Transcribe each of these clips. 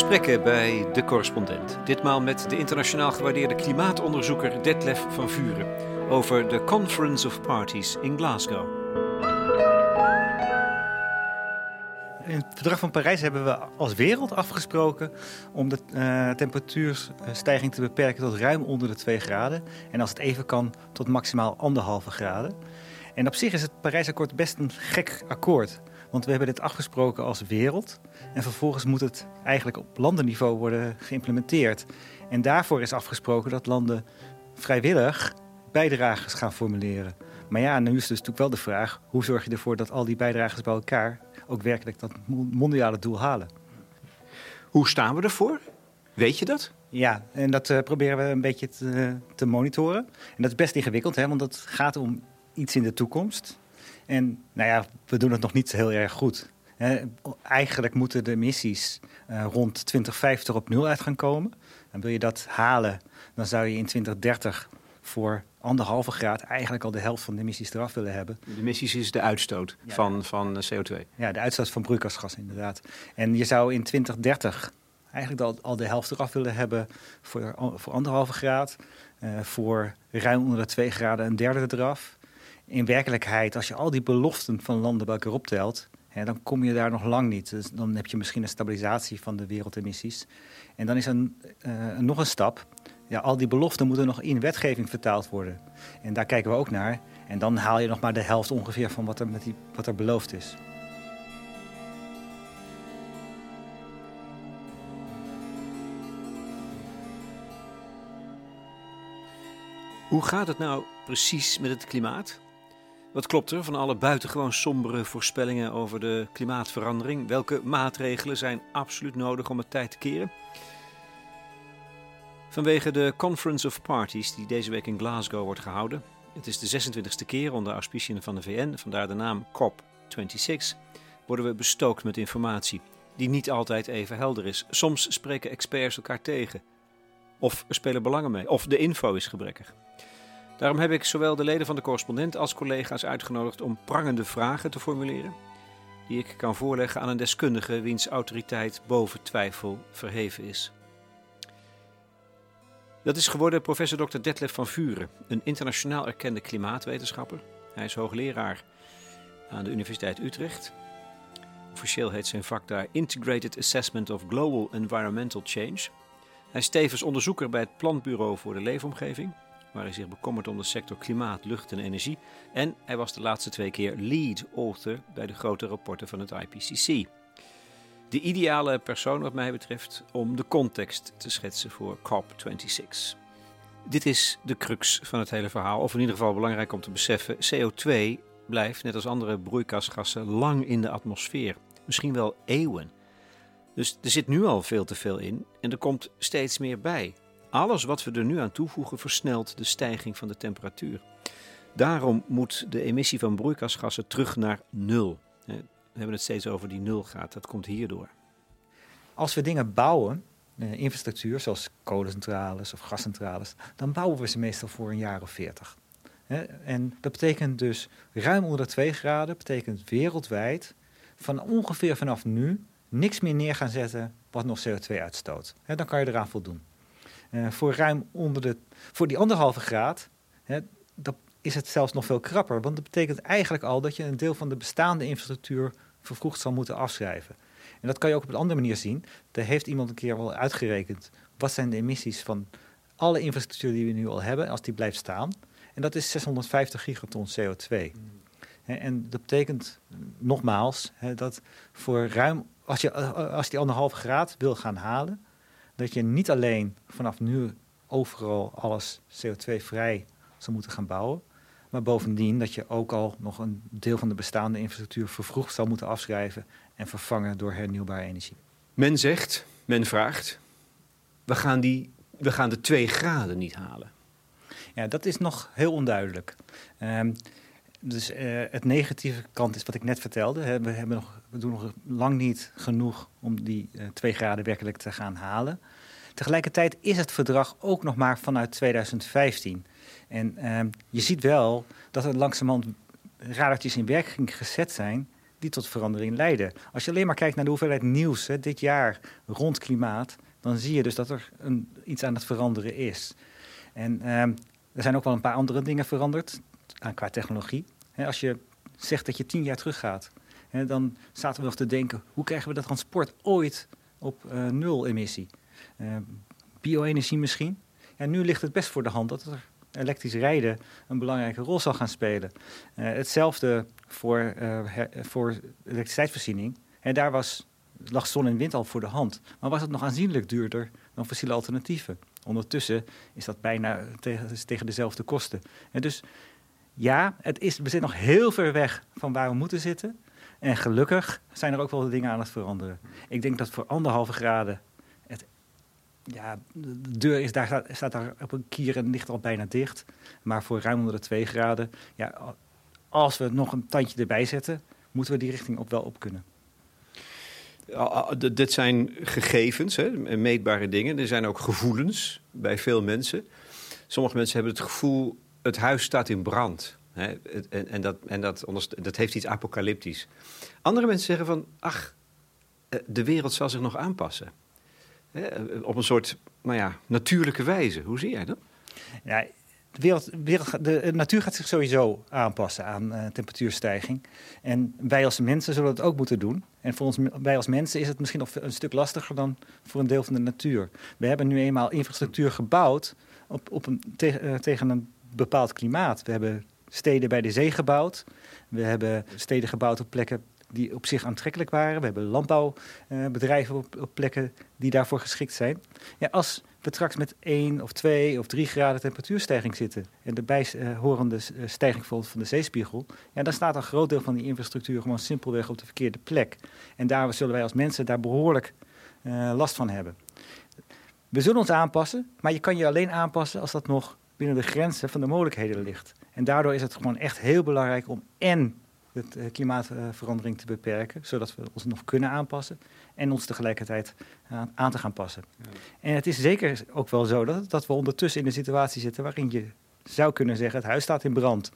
Gesprekken bij de correspondent. Ditmaal met de internationaal gewaardeerde klimaatonderzoeker Detlef van Vuren over de Conference of Parties in Glasgow. In het verdrag van Parijs hebben we als wereld afgesproken om de uh, temperatuurstijging te beperken tot ruim onder de 2 graden. En als het even kan, tot maximaal anderhalve graden. En op zich is het Parijsakkoord best een gek akkoord. Want we hebben dit afgesproken als wereld. En vervolgens moet het eigenlijk op landenniveau worden geïmplementeerd. En daarvoor is afgesproken dat landen vrijwillig bijdragers gaan formuleren. Maar ja, nu is dus natuurlijk wel de vraag: hoe zorg je ervoor dat al die bijdragers bij elkaar ook werkelijk dat mondiale doel halen? Hoe staan we ervoor? Weet je dat? Ja, en dat uh, proberen we een beetje te, te, monitoren. En dat is best ingewikkeld, hè, want het gaat om iets in de toekomst. En nou ja, we doen het nog niet heel erg goed. Eigenlijk moeten de emissies uh, rond 2050 op nul uit gaan komen. En wil je dat halen, dan zou je in 2030 voor anderhalve graad eigenlijk al de helft van de emissies eraf willen hebben. De emissies is de uitstoot van, van CO2? Ja, de uitstoot van broeikasgas inderdaad. En je zou in 2030 eigenlijk al, al de helft eraf willen hebben voor, voor anderhalve graad. Uh, voor ruim onder de twee graden een derde eraf in werkelijkheid, als je al die beloften van landen bij elkaar optelt, dan kom je daar nog lang niet. Dus dan heb je misschien een stabilisatie van de wereldemissies. En dan is er uh, nog een stap. Ja, al die beloften moeten nog in wetgeving vertaald worden. En daar kijken we ook naar. En dan haal je nog maar de helft ongeveer van wat er, met die, wat er beloofd is. Hoe gaat het nou precies met het klimaat? Wat klopt er van alle buitengewoon sombere voorspellingen over de klimaatverandering? Welke maatregelen zijn absoluut nodig om het tijd te keren? Vanwege de Conference of Parties die deze week in Glasgow wordt gehouden. Het is de 26e keer onder auspiciën van de VN, vandaar de naam COP26. Worden we bestookt met informatie die niet altijd even helder is. Soms spreken experts elkaar tegen. Of er spelen belangen mee. Of de info is gebrekkig. Daarom heb ik zowel de leden van de correspondent als collega's uitgenodigd om prangende vragen te formuleren, die ik kan voorleggen aan een deskundige wiens autoriteit boven twijfel verheven is. Dat is geworden professor Dr. Detlef van Vuren, een internationaal erkende klimaatwetenschapper. Hij is hoogleraar aan de Universiteit Utrecht. Officieel heet zijn vak daar Integrated Assessment of Global Environmental Change. Hij is tevens onderzoeker bij het Planbureau voor de Leefomgeving waar hij zich bekommert om de sector klimaat, lucht en energie. En hij was de laatste twee keer lead author bij de grote rapporten van het IPCC. De ideale persoon wat mij betreft om de context te schetsen voor COP26. Dit is de crux van het hele verhaal, of in ieder geval belangrijk om te beseffen: CO2 blijft, net als andere broeikasgassen, lang in de atmosfeer. Misschien wel eeuwen. Dus er zit nu al veel te veel in en er komt steeds meer bij. Alles wat we er nu aan toevoegen versnelt de stijging van de temperatuur. Daarom moet de emissie van broeikasgassen terug naar nul. We hebben het steeds over die nul gaat. Dat komt hierdoor. Als we dingen bouwen, eh, infrastructuur zoals kolencentrales of gascentrales, dan bouwen we ze meestal voor een jaar of veertig. En dat betekent dus ruim onder de 2 graden, betekent wereldwijd van ongeveer vanaf nu niks meer neer gaan zetten wat nog CO2 uitstoot. Dan kan je eraan voldoen. Uh, voor ruim onder de, voor die anderhalve graad, hè, dat is het zelfs nog veel krapper. Want dat betekent eigenlijk al dat je een deel van de bestaande infrastructuur vervroegd zal moeten afschrijven. En dat kan je ook op een andere manier zien. Daar heeft iemand een keer wel uitgerekend. Wat zijn de emissies van alle infrastructuur die we nu al hebben, als die blijft staan? En dat is 650 gigaton CO2. En dat betekent nogmaals dat voor ruim, als je, als je die anderhalve graad wil gaan halen, dat je niet alleen vanaf nu overal alles CO2-vrij zou moeten gaan bouwen, maar bovendien dat je ook al nog een deel van de bestaande infrastructuur vervroegd zou moeten afschrijven en vervangen door hernieuwbare energie. Men zegt, men vraagt, we gaan, die, we gaan de 2 graden niet halen. Ja, dat is nog heel onduidelijk. Um, dus uh, het negatieve kant is wat ik net vertelde. We, hebben nog, we doen nog lang niet genoeg om die uh, twee graden werkelijk te gaan halen. Tegelijkertijd is het verdrag ook nog maar vanuit 2015. En uh, je ziet wel dat er langzamerhand radertjes in werking gezet zijn die tot verandering leiden. Als je alleen maar kijkt naar de hoeveelheid nieuws hè, dit jaar rond klimaat, dan zie je dus dat er een, iets aan het veranderen is. En ehm, er zijn ook wel een paar andere dingen veranderd aan, qua technologie. als je zegt dat je tien jaar teruggaat, dan zaten we nog te denken: hoe krijgen we dat transport ooit op uh, nul emissie? Uh, bio-energie misschien. Ja, nu ligt het best voor de hand dat er elektrisch rijden een belangrijke rol zal gaan spelen. Uh, hetzelfde voor, voor elektriciteitsvoorziening. En daar was, lag zon en wind al voor de hand. Maar was het nog aanzienlijk duurder dan fossiele alternatieven? Ondertussen is dat bijna tegen, tegen dezelfde kosten. En dus ja, het is, we zitten nog heel ver weg van waar we moeten zitten. En gelukkig zijn er ook wel dingen aan het veranderen. Ik denk dat voor anderhalve graden ja, de deur is daar, staat, daar op een kier en ligt al bijna dicht. Maar voor ruim onder de 2 graden, ja, als we nog een tandje erbij zetten, moeten we die richting op wel op kunnen. Dit zijn gegevens, hè, meetbare dingen. Er zijn ook gevoelens bij veel mensen. Sommige mensen hebben het gevoel, het huis staat in brand. Hè, en, en, dat, en dat, dat heeft iets apocalyptisch. Andere mensen zeggen van, ach, eh, de wereld zal zich nog aanpassen op een soort nou ja, natuurlijke wijze. Hoe zie jij dat? Ja, de, wereld, wereld, de natuur gaat zich sowieso aanpassen aan uh, temperatuurstijging. En wij als mensen zullen het ook moeten doen. En voor ons, wij als mensen is het misschien nog een stuk lastiger dan voor een deel van de natuur. We hebben nu eenmaal infrastructuur gebouwd op, op een, tegen een bepaald klimaat. We hebben steden bij de zee gebouwd. We hebben steden gebouwd op plekken die op zich aantrekkelijk waren. We hebben landbouwbedrijven op, op, plekken die daarvoor geschikt zijn. Ja, als we straks met 1 of 2 of 3 graden temperatuurstijging zitten en de bijhorende eh, stijging van de zeespiegel, ja, dan staat een groot deel van die infrastructuur gewoon simpelweg op de verkeerde plek. En daar zullen wij als mensen daar behoorlijk uh, last van hebben. We zullen ons aanpassen, maar je kan je alleen aanpassen als dat nog binnen de grenzen van de mogelijkheden ligt. En daardoor is het gewoon echt heel belangrijk om en de eh, klimaatverandering te beperken, zodat we ons nog kunnen aanpassen en ons tegelijkertijd aan, te gaan passen. En het is zeker ook wel zo dat, dat we ondertussen in een situatie zitten waarin je zou kunnen zeggen: het huis staat in brand.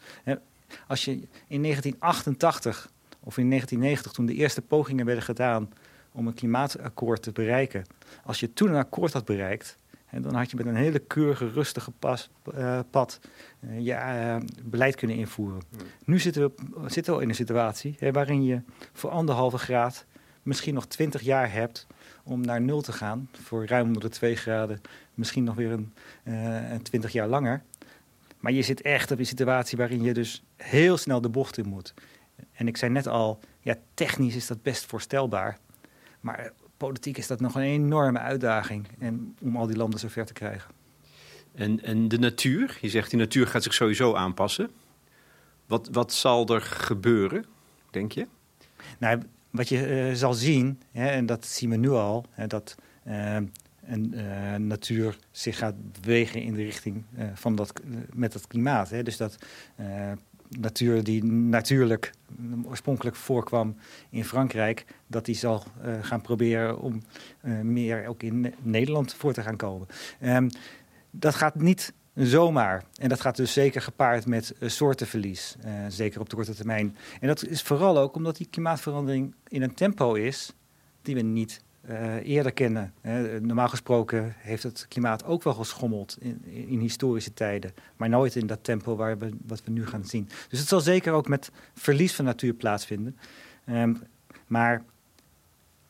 Als je in 1988 of in 1990, toen de eerste pogingen werden gedaan om een klimaatakkoord te bereiken, als je toen een akkoord had bereikt, en dan had je met een hele keurige, rustige pas, uh, pad uh, je uh, beleid kunnen invoeren. Nu zitten we, zitten we in een situatie hè, waarin je voor anderhalve graad misschien nog twintig jaar hebt om naar nul te gaan. Voor ruim onder de twee graden misschien nog weer een twintig jaar langer. Maar je zit echt op een situatie waarin je dus heel snel de bocht in moet. En ik zei net al, ja, technisch is dat best voorstelbaar. Maar politiek is dat nog een enorme uitdaging en, om al die landen zover te krijgen. En, en de natuur? Je zegt die natuur gaat zich sowieso aanpassen. Wat, wat zal er gebeuren, denk je? Nou, wat je uh, zal zien, hè, en dat zien we nu al, hè, dat uh, een uh, natuur zich gaat bewegen in de richting van dat, met het klimaat. Hè. Dus dat natuur die natuurlijk oorspronkelijk voorkwam in Frankrijk, dat die zal uh, gaan proberen om uh, meer ook in Nederland voor te gaan komen. Um, dat gaat niet zomaar. En dat gaat dus zeker gepaard met uh, soortenverlies, zeker op de korte termijn. En dat is vooral ook omdat die klimaatverandering in een tempo is die we niet eerder kennen. normaal gesproken heeft het klimaat ook wel geschommeld in, in, historische tijden, maar nooit in dat tempo waar we, wat we nu gaan zien. Dus het zal zeker ook met verlies van natuur plaatsvinden. Um, maar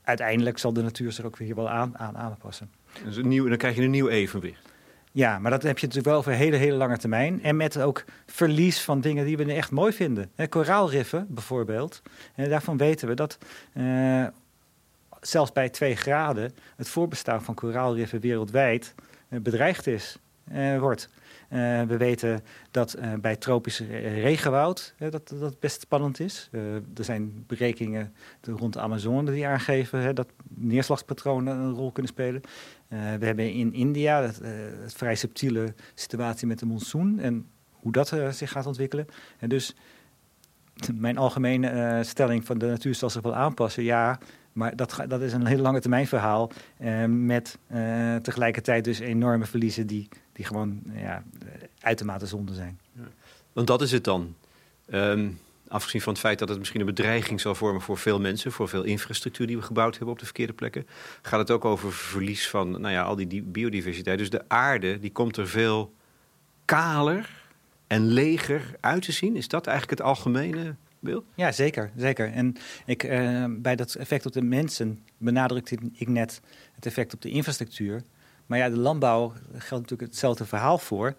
uiteindelijk zal de natuur zich ook weer wel aan, aan aanpassen. Dus een nieuw, dan krijg je een nieuw evenwicht. Ja, maar dat heb je natuurlijk wel een hele, hele lange termijn. En met ook verlies van dingen die we echt mooi vinden. koraalriffen bijvoorbeeld. En daarvan weten we dat uh, zelfs bij 2 graden het voorbestaan van koraalriffen wereldwijd uh, bedreigd is, uh, wordt. Uh, we weten dat bij tropisch regenwoud dat dat best spannend is. er zijn berekeningen rond de Amazone die aangeven dat neerslagspatronen een rol kunnen spelen. we hebben in India het, vrij subtiele situatie met de monsoon en hoe dat zich gaat ontwikkelen. En dus mijn algemene stelling van de natuur zal zich wel aanpassen. Ja, maar dat, dat is een hele lange termijn verhaal. Uh, met uh, tegelijkertijd dus enorme verliezen die, die gewoon ja, uitermate zonde zijn. Want dat is het dan. Um, afgezien van het feit dat het misschien een bedreiging zal vormen voor veel mensen, voor veel infrastructuur die we gebouwd hebben op de verkeerde plekken, gaat het ook over verlies van nou ja, al die biodiversiteit. Dus de aarde die komt er veel kaler en leger uit te zien. Is dat eigenlijk het algemene Ja, zeker. zeker. En ik, uh, bij dat effect op de mensen benadrukte ik net het effect op de infrastructuur. Maar ja, de landbouw geldt natuurlijk hetzelfde verhaal voor.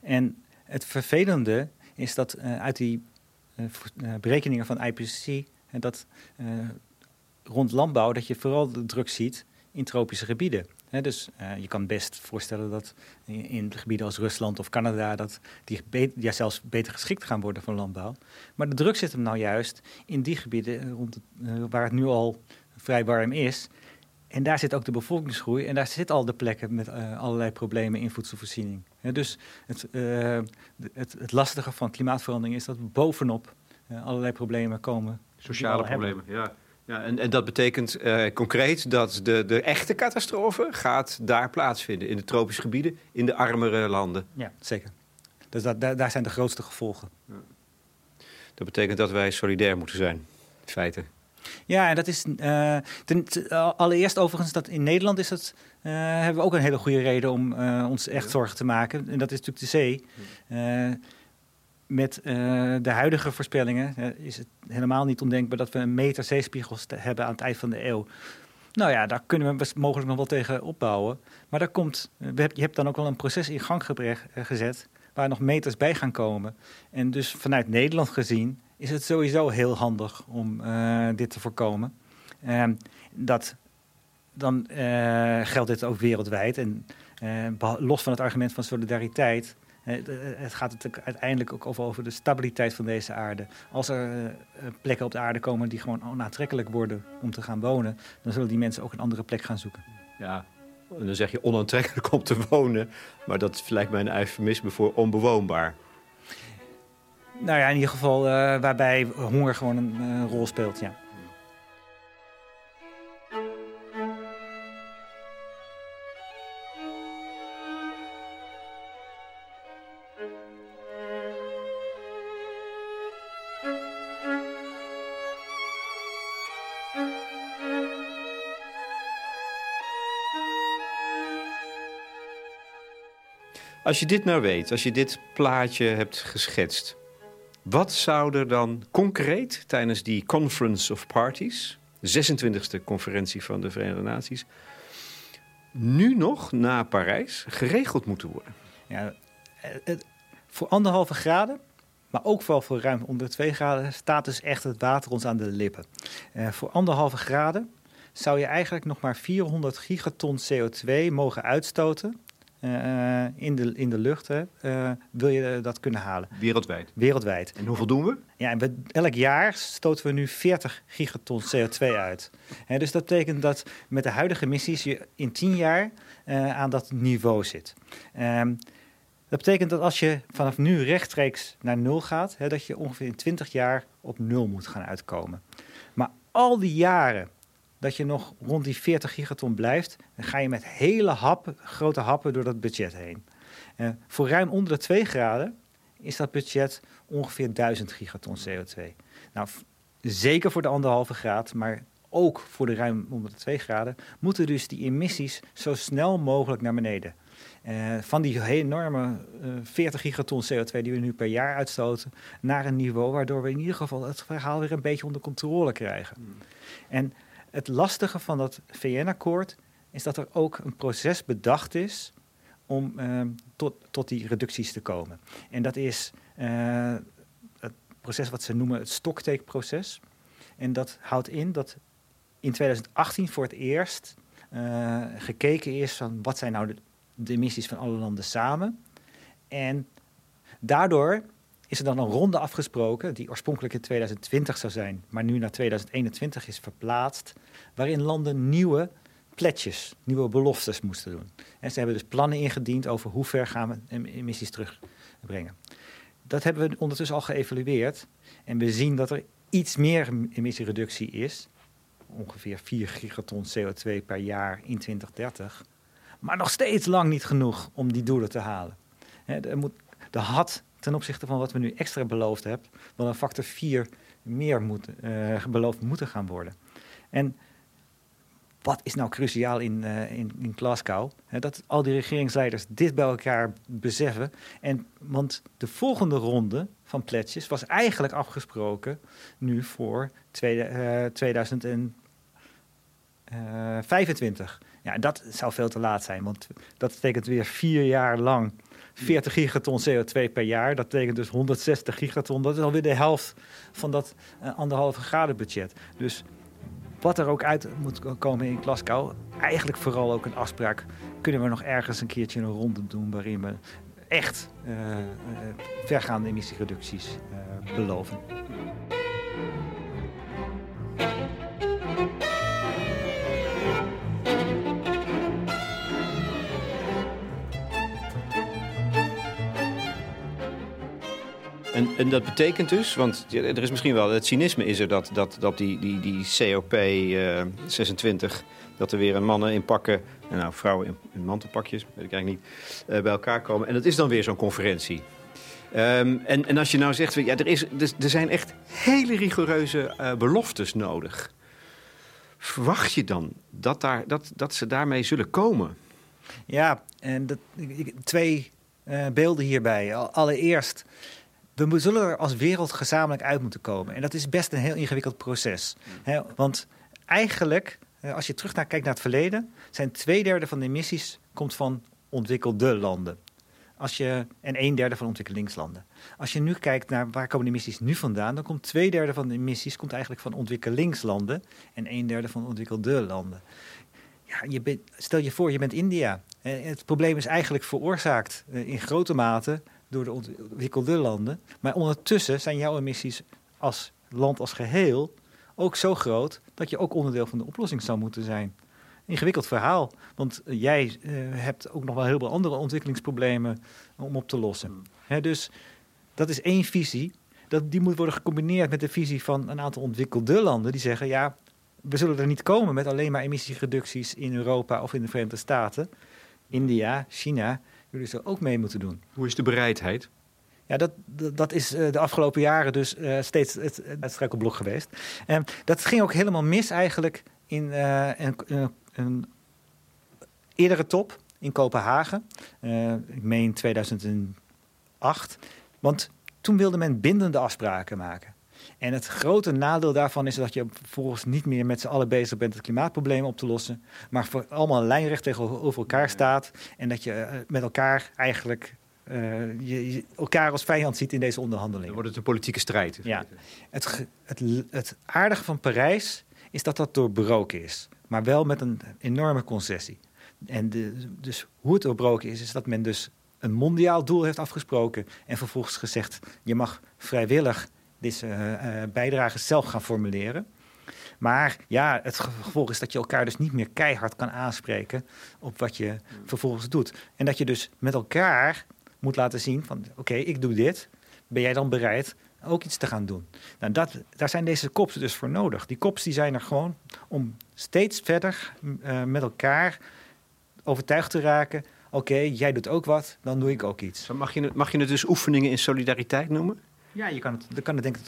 En het vervelende is dat uh, uit die uh, berekeningen van IPCC, en dat rond landbouw, dat je vooral de druk ziet in tropische gebieden. dus je kan best voorstellen dat in, in, gebieden als Rusland of Canada... dat die ja, zelfs beter geschikt gaan worden voor landbouw. Maar de druk zit hem nou juist in die gebieden rond het, waar het nu al vrij warm is... En daar zit ook de bevolkingsgroei en daar zitten al de plekken met uh, allerlei problemen in voedselvoorziening. dus het, uh, het, het, lastige van klimaatverandering is dat bovenop uh, allerlei problemen komen. Sociale problemen, ja. Ja en, en dat betekent concreet dat de, de echte catastrofe gaat daar plaatsvinden. In de tropische gebieden, in de armere landen. Ja, zeker. Dus dat, daar, daar zijn de grootste gevolgen. Ja. Dat betekent dat wij solidair moeten zijn, in feite. Ja, en dat is uh, ten, allereerst overigens dat in Nederland is het, uh, hebben we ook een hele goede reden om uh, ons echt zorgen te maken. En dat is natuurlijk de zee. Met de huidige voorspellingen is het helemaal niet ondenkbaar dat we een meter zeespiegels hebben aan het eind van de eeuw. Nou ja, daar kunnen we mogelijk nog wel tegen opbouwen. Maar daar komt, je hebt dan ook wel een proces in gang gezet waar nog meters bij gaan komen. En dus vanuit Nederland gezien is het sowieso heel handig om dit te voorkomen. Uh, dat, dan geldt dit ook wereldwijd. En eh, los van het argument van solidariteit, het gaat uiteindelijk ook over, over de stabiliteit van deze aarde. Als er plekken op de aarde komen die gewoon onaantrekkelijk worden om te gaan wonen, dan zullen die mensen ook een andere plek gaan zoeken. Ja, en dan zeg je onaantrekkelijk om te wonen, maar dat lijkt mij een eufemisme voor onbewoonbaar. Nou ja, in ieder geval uh, waarbij honger gewoon een uh, rol speelt, ja. Als je dit nou weet, als je dit plaatje hebt geschetst, wat zou er dan concreet tijdens die Conference of Parties, de 26e conferentie van de Verenigde Naties, nu nog na Parijs geregeld moeten worden? Ja, voor anderhalve graden, maar ook wel voor ruim onder 2 graden, staat dus echt het water ons aan de lippen. Uh, voor anderhalve graden zou je eigenlijk nog maar 400 gigaton CO2 mogen uitstoten uh, in, de, in de lucht, uh, wil je dat kunnen halen. Wereldwijd? Wereldwijd. En hoeveel doen we? Ja, we, elk jaar stoten we nu 40 gigaton CO2 uit. Dus dat betekent dat met de huidige emissies je in 10 jaar uh, aan dat niveau zit. Um, dat betekent dat als je vanaf nu rechtstreeks naar nul gaat, hè, dat je ongeveer in 20 jaar op nul moet gaan uitkomen. Maar al die jaren dat je nog rond die 40 gigaton blijft, dan ga je met hele happen, grote happen door dat budget heen. Uh, voor ruim onder de 2 graden is dat budget ongeveer 1000 gigaton CO2. Nou, zeker voor de anderhalve graad, maar ook voor de ruim onder de 2 graden, moeten dus die emissies zo snel mogelijk naar beneden. Uh, van die enorme uh, eh, 40 gigaton CO2 die we nu per jaar uitstoten, naar een niveau waardoor we in ieder geval het verhaal weer een beetje onder controle krijgen. Hmm. En het lastige van dat VN-akkoord is dat er ook een proces bedacht is om uh, tot, tot die reducties te komen. En dat is uh, het proces wat ze noemen het stocktake-proces. En dat houdt in dat in 2018 voor het eerst uh, gekeken is van wat zijn nou de emissies van alle landen samen. En daardoor is er dan een ronde afgesproken, die oorspronkelijk in 2020 zou zijn, maar nu naar 2021 is verplaatst, waarin landen nieuwe pledges, nieuwe beloftes moesten doen. En ze hebben dus plannen ingediend over hoe ver gaan we emissies terugbrengen. Dat hebben we ondertussen al geëvalueerd en we zien dat er iets meer emissiereductie is, ongeveer 4 gigaton CO2 per jaar in 2030, maar nog steeds lang niet genoeg om die doelen te halen. er moet, er had ten opzichte van wat we nu extra beloofd hebben, wel een factor 4 meer moet, uh, beloofd moeten gaan worden. En wat is nou cruciaal in, uh, in, in Glasgow? dat al die regeringsleiders dit bij elkaar beseffen. En, want de volgende ronde van pledges was eigenlijk afgesproken nu voor tweede, uh, 2025. Ja, dat zou veel te laat zijn, want dat betekent weer vier jaar lang 40 gigaton CO2 per jaar. Dat betekent dus 160 gigaton. Dat is alweer de helft van dat uh, anderhalve graden budget. Dus wat er ook uit moet komen in Glasgow, eigenlijk vooral ook een afspraak. Kunnen we nog ergens een keertje een ronde doen waarin we echt uh, uh, vergaande emissiereducties beloven? En, en dat betekent dus, want er is misschien wel, het cynisme is er dat, dat, dat die, die, die COP uh, 26, dat er weer een mannen in pakken, nou vrouwen in, in mantelpakjes, weet ik eigenlijk niet, uh, bij elkaar komen. En dat is dan weer zo'n conferentie. Um, en, en als je nou zegt, ja, er, is, er, er zijn echt hele rigoureuze uh, beloftes nodig. Verwacht je dan dat, daar, dat, dat ze daarmee zullen komen? Ja, en dat, twee uh, beelden hierbij. Allereerst we zullen er als wereld gezamenlijk uit moeten komen. En dat is best een heel ingewikkeld proces. Hè? Want eigenlijk, eh, als je terug naar, kijkt naar het verleden, zijn twee derde van de emissies komt van ontwikkelde landen. Als je, en een derde van ontwikkelingslanden. Als je nu kijkt naar waar komen de emissies nu vandaan, dan komt twee derde van de emissies komt eigenlijk van ontwikkelingslanden en een derde van ontwikkelde landen. Ja, je bent, stel je voor, je bent India. Het probleem is eigenlijk veroorzaakt eh, in grote mate door de ontwikkelde landen. Maar ondertussen zijn jouw emissies als land als geheel ook zo groot dat je ook onderdeel van de oplossing zou moeten zijn. Ingewikkeld verhaal, want jij uh, hebt ook nog wel heel veel andere ontwikkelingsproblemen om op te lossen. Dus dat is één visie. Dat, die moet worden gecombineerd met de visie van een aantal ontwikkelde landen die zeggen: ja, we zullen er niet komen met alleen maar emissiereducties in Europa of in de Verenigde Staten. India, China, jullie zullen ook mee moeten doen. Hoe is de bereidheid? Ja, dat, dat, is uh, de afgelopen jaren dus uh, steeds het, het struikelblok geweest. En dat ging ook helemaal mis eigenlijk in uh, een, een, eerdere top in Kopenhagen. ik meen 2008. Want toen wilde men bindende afspraken maken. En het grote nadeel daarvan is dat je vervolgens niet meer met z'n allen bezig bent het klimaatprobleem op te lossen, maar voor allemaal lijnrecht tegenover elkaar staat en dat je eh, met elkaar eigenlijk uh, je, elkaar als vijand ziet in deze onderhandelingen. Dan wordt het een politieke strijd. Ja. Het, het, het aardige van Parijs is dat dat doorbroken is, maar wel met een enorme concessie. En de, dus hoe het doorbroken is, is dat men dus een mondiaal doel heeft afgesproken en vervolgens gezegd: je mag vrijwillig deze uh, bijdrage zelf gaan formuleren. Maar ja, het gevolg is dat je elkaar dus niet meer keihard kan aanspreken op wat je vervolgens doet. En dat je dus met elkaar moet laten zien van oké, ik doe dit. Ben jij dan bereid ook iets te gaan doen? Nou, dat, daar zijn deze kops dus voor nodig. Die kops die zijn er gewoon om steeds verder uh, met elkaar overtuigd te raken. Oké, jij doet ook wat, dan doe ik ook iets. Mag je, mag je het dus oefeningen in solidariteit noemen? Ja, je kan het, kan het denk ik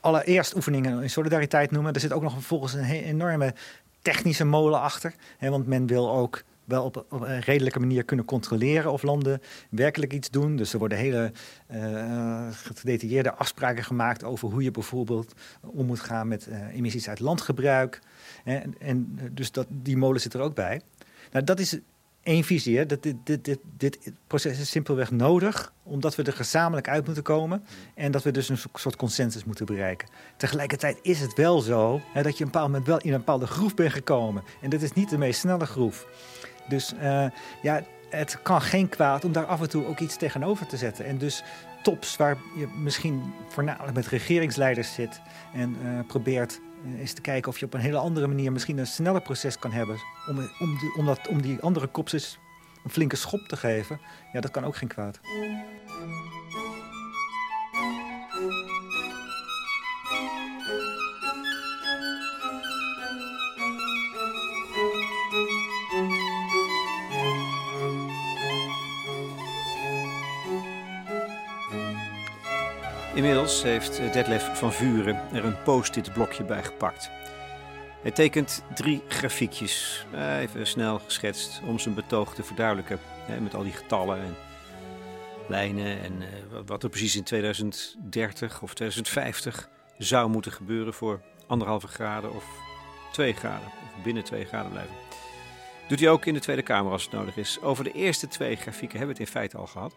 allereerst oefeningen in solidariteit noemen. Er zit ook nog vervolgens een enorme technische molen achter. Hè, want men wil ook wel op, een redelijke manier kunnen controleren of landen werkelijk iets doen. Dus er worden hele uh, gedetailleerde afspraken gemaakt over hoe je bijvoorbeeld om moet gaan met uh, emissies uit landgebruik. En, en dus dat, die molen zit er ook bij. Nou, dat is één visie. Hè? Dat dit, dit, dit, dit proces is simpelweg nodig, omdat we er gezamenlijk uit moeten komen en dat we dus een soort consensus moeten bereiken. Tegelijkertijd is het wel zo hè, dat je een bepaald moment wel in een bepaalde groef bent gekomen. En dat is niet de meest snelle groef. Dus uh, ja, het kan geen kwaad om daar af en toe ook iets tegenover te zetten. En dus tops waar je misschien voornamelijk met regeringsleiders zit en uh, probeert is eh, te kijken of je op een hele andere manier misschien een sneller proces kan hebben. Om, om, om, dat, om die andere kopjes een flinke schop te geven. Ja, dat kan ook geen kwaad. Inmiddels heeft Detlef van Vuren er een post-it blokje bij gepakt. Hij tekent drie grafiekjes, even snel geschetst, om zijn betoog te verduidelijken. Met al die getallen en lijnen en eh, wat er precies in 2030 of 2050 zou moeten gebeuren voor anderhalve graden of twee graden, of binnen twee graden blijven. Doet hij ook in de Tweede Kamer als het nodig is. Over de eerste twee grafieken hebben we het in feite al gehad.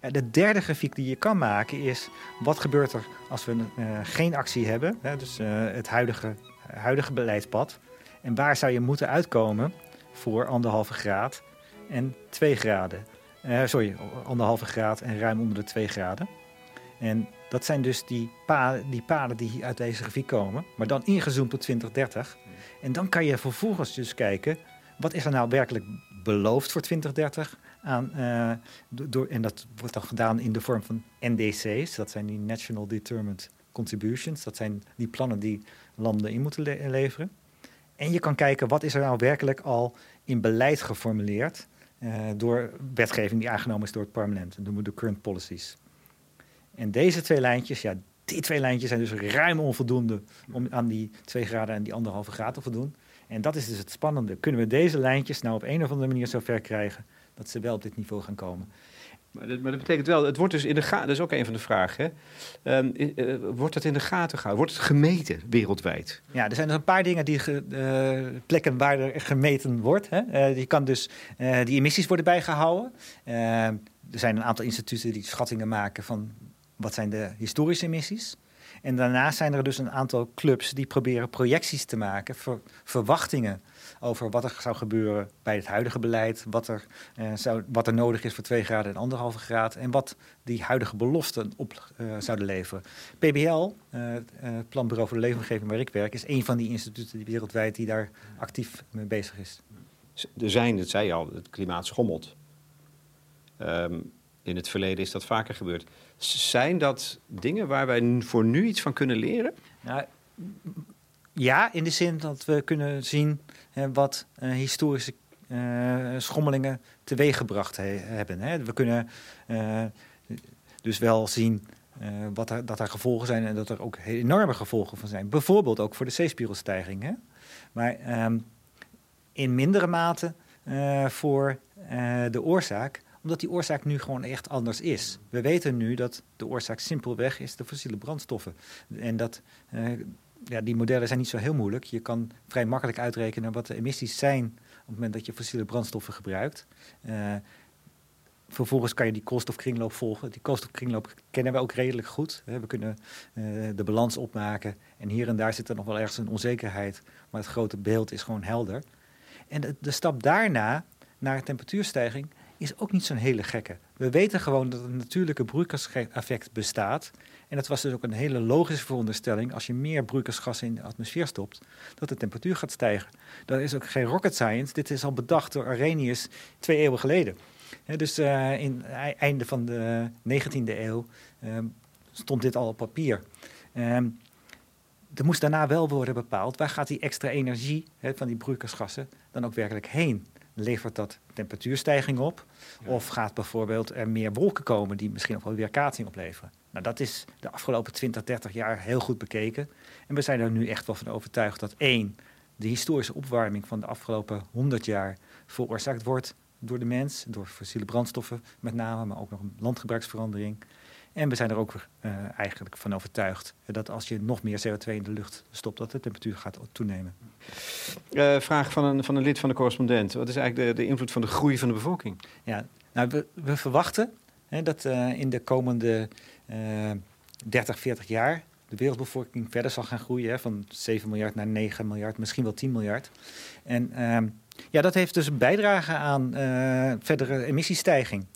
Ja, de derde grafiek die je kan maken is wat gebeurt er als we uh, geen actie hebben, hè, dus uh, het huidige, huidige beleidspad. En waar zou je moeten uitkomen voor anderhalve graad en twee graden. Uh, sorry, anderhalve graad en ruim onder de twee graden. En dat zijn dus die paden, die paden die uit deze grafiek komen, maar dan ingezoomd tot 2030. En dan kan je vervolgens dus kijken, wat is er nou werkelijk beloofd voor 2030? Aan, uh, door, en dat wordt dan gedaan in de vorm van NDC's, dat zijn die National Determined Contributions. Dat zijn die plannen die landen in moeten le leveren. En je kan kijken, wat is er nou werkelijk al in beleid geformuleerd uh, door wetgeving die aangenomen is door het parlement. Dat noemen we de current policies. En deze twee lijntjes, ja, die twee lijntjes zijn dus ruim onvoldoende om aan die twee graden en die anderhalve graad te voldoen. En dat is dus het spannende. Kunnen we deze lijntjes nou op een of andere manier zo ver krijgen dat ze wel op dit niveau gaan komen? Maar dat, maar dat betekent wel, het wordt dus in de gaten, dat is ook een van de vragen. Hè? Um, uh, wordt het in de gaten gehouden? Wordt het gemeten wereldwijd? Ja, er zijn dus een paar dingen die uh, plekken waar er gemeten wordt. Hè? Uh, je kan dus die emissies worden bijgehouden. er zijn een aantal instituten die schattingen maken van wat zijn de historische emissies. En daarnaast zijn er dus een aantal clubs die proberen projecties te maken, ver, verwachtingen over wat er zou gebeuren bij het huidige beleid, wat er, eh, zou, wat er nodig is voor 2 graden en anderhalve graad en wat die huidige beloften op uh, zouden leveren. PBL, uh, het Planbureau voor de Leefomgeving waar ik werk, is een van die instituten die wereldwijd die daar actief mee bezig is. Er zijn, dat zei je al, het klimaat schommelt. Um, in het verleden is dat vaker gebeurd. Zijn dat dingen waar wij voor nu iets van kunnen leren? Nou, ja, in de zin dat we kunnen zien hè, wat uh, historische uh, schommelingen teweeggebracht he hebben. Hè. We kunnen uh, dus wel zien wat er, dat er gevolgen zijn en dat er ook enorme gevolgen van zijn. Bijvoorbeeld ook voor de zeespiegelstijging. Hè. Maar um, in mindere mate voor de oorzaak omdat die oorzaak nu gewoon echt anders is. We weten nu dat de oorzaak simpelweg is de fossiele brandstoffen. En dat, ja, die modellen zijn niet zo heel moeilijk. Je kan vrij makkelijk uitrekenen wat de emissies zijn op het moment dat je fossiele brandstoffen gebruikt. Uh, vervolgens kan je die koolstofkringloop volgen. Die koolstofkringloop kennen we ook redelijk goed. We kunnen uh, de balans opmaken. En hier en daar zit er nog wel ergens een onzekerheid. Maar het grote beeld is gewoon helder. En de, de stap daarna, naar temperatuurstijging, is ook niet zo'n hele gekke. We weten gewoon dat een natuurlijke broeikaseffect bestaat. En dat was dus ook een hele logische veronderstelling. Als je meer broeikasgassen in de atmosfeer stopt, dat de temperatuur gaat stijgen. Dat is ook geen rocket science. Dit is al bedacht door Arrhenius twee eeuwen geleden. dus uh, in het einde van de 19e eeuw uh, stond dit al op papier. Um, er moest daarna wel worden bepaald waar gaat die extra energie van die broeikasgassen dan ook werkelijk heen levert dat temperatuurstijging op? Of gaat bijvoorbeeld er meer wolken komen die misschien ook wel weerkaatsing opleveren? Nou, dat is de afgelopen 20, 30 jaar heel goed bekeken. En we zijn er nu echt wel van overtuigd dat één, de historische opwarming van de afgelopen 100 jaar veroorzaakt wordt door de mens, door fossiele brandstoffen met name, maar ook nog een landgebruiksverandering. En we zijn er ook uh, eigenlijk van overtuigd dat als je nog meer CO2 in de lucht stopt, dat de temperatuur gaat toenemen. Uh, vraag van een, van een lid van de correspondent. Wat is eigenlijk de, de invloed van de groei van de bevolking? Ja, nou, we, we verwachten hè, dat uh, in de komende 30, 40 jaar de wereldbevolking verder zal gaan groeien. Hè, van 7 miljard naar 9 miljard, misschien wel 10 miljard. En ehm, ja, dat heeft dus een bijdrage aan verdere emissiestijging.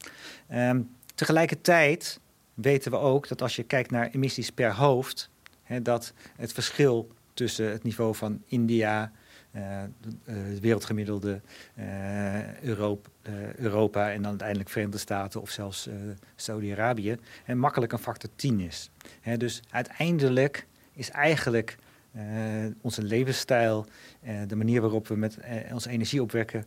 Um, tegelijkertijd weten we ook dat als je kijkt naar emissies per hoofd, hè, dat het verschil tussen het niveau van India, het wereldgemiddelde, uh, Europa, Europa, en dan uiteindelijk Verenigde Staten of zelfs Saudi-Arabië, makkelijk een factor 10 is. Dus uiteindelijk is eigenlijk onze levensstijl, de manier waarop we met onze energie opwekken,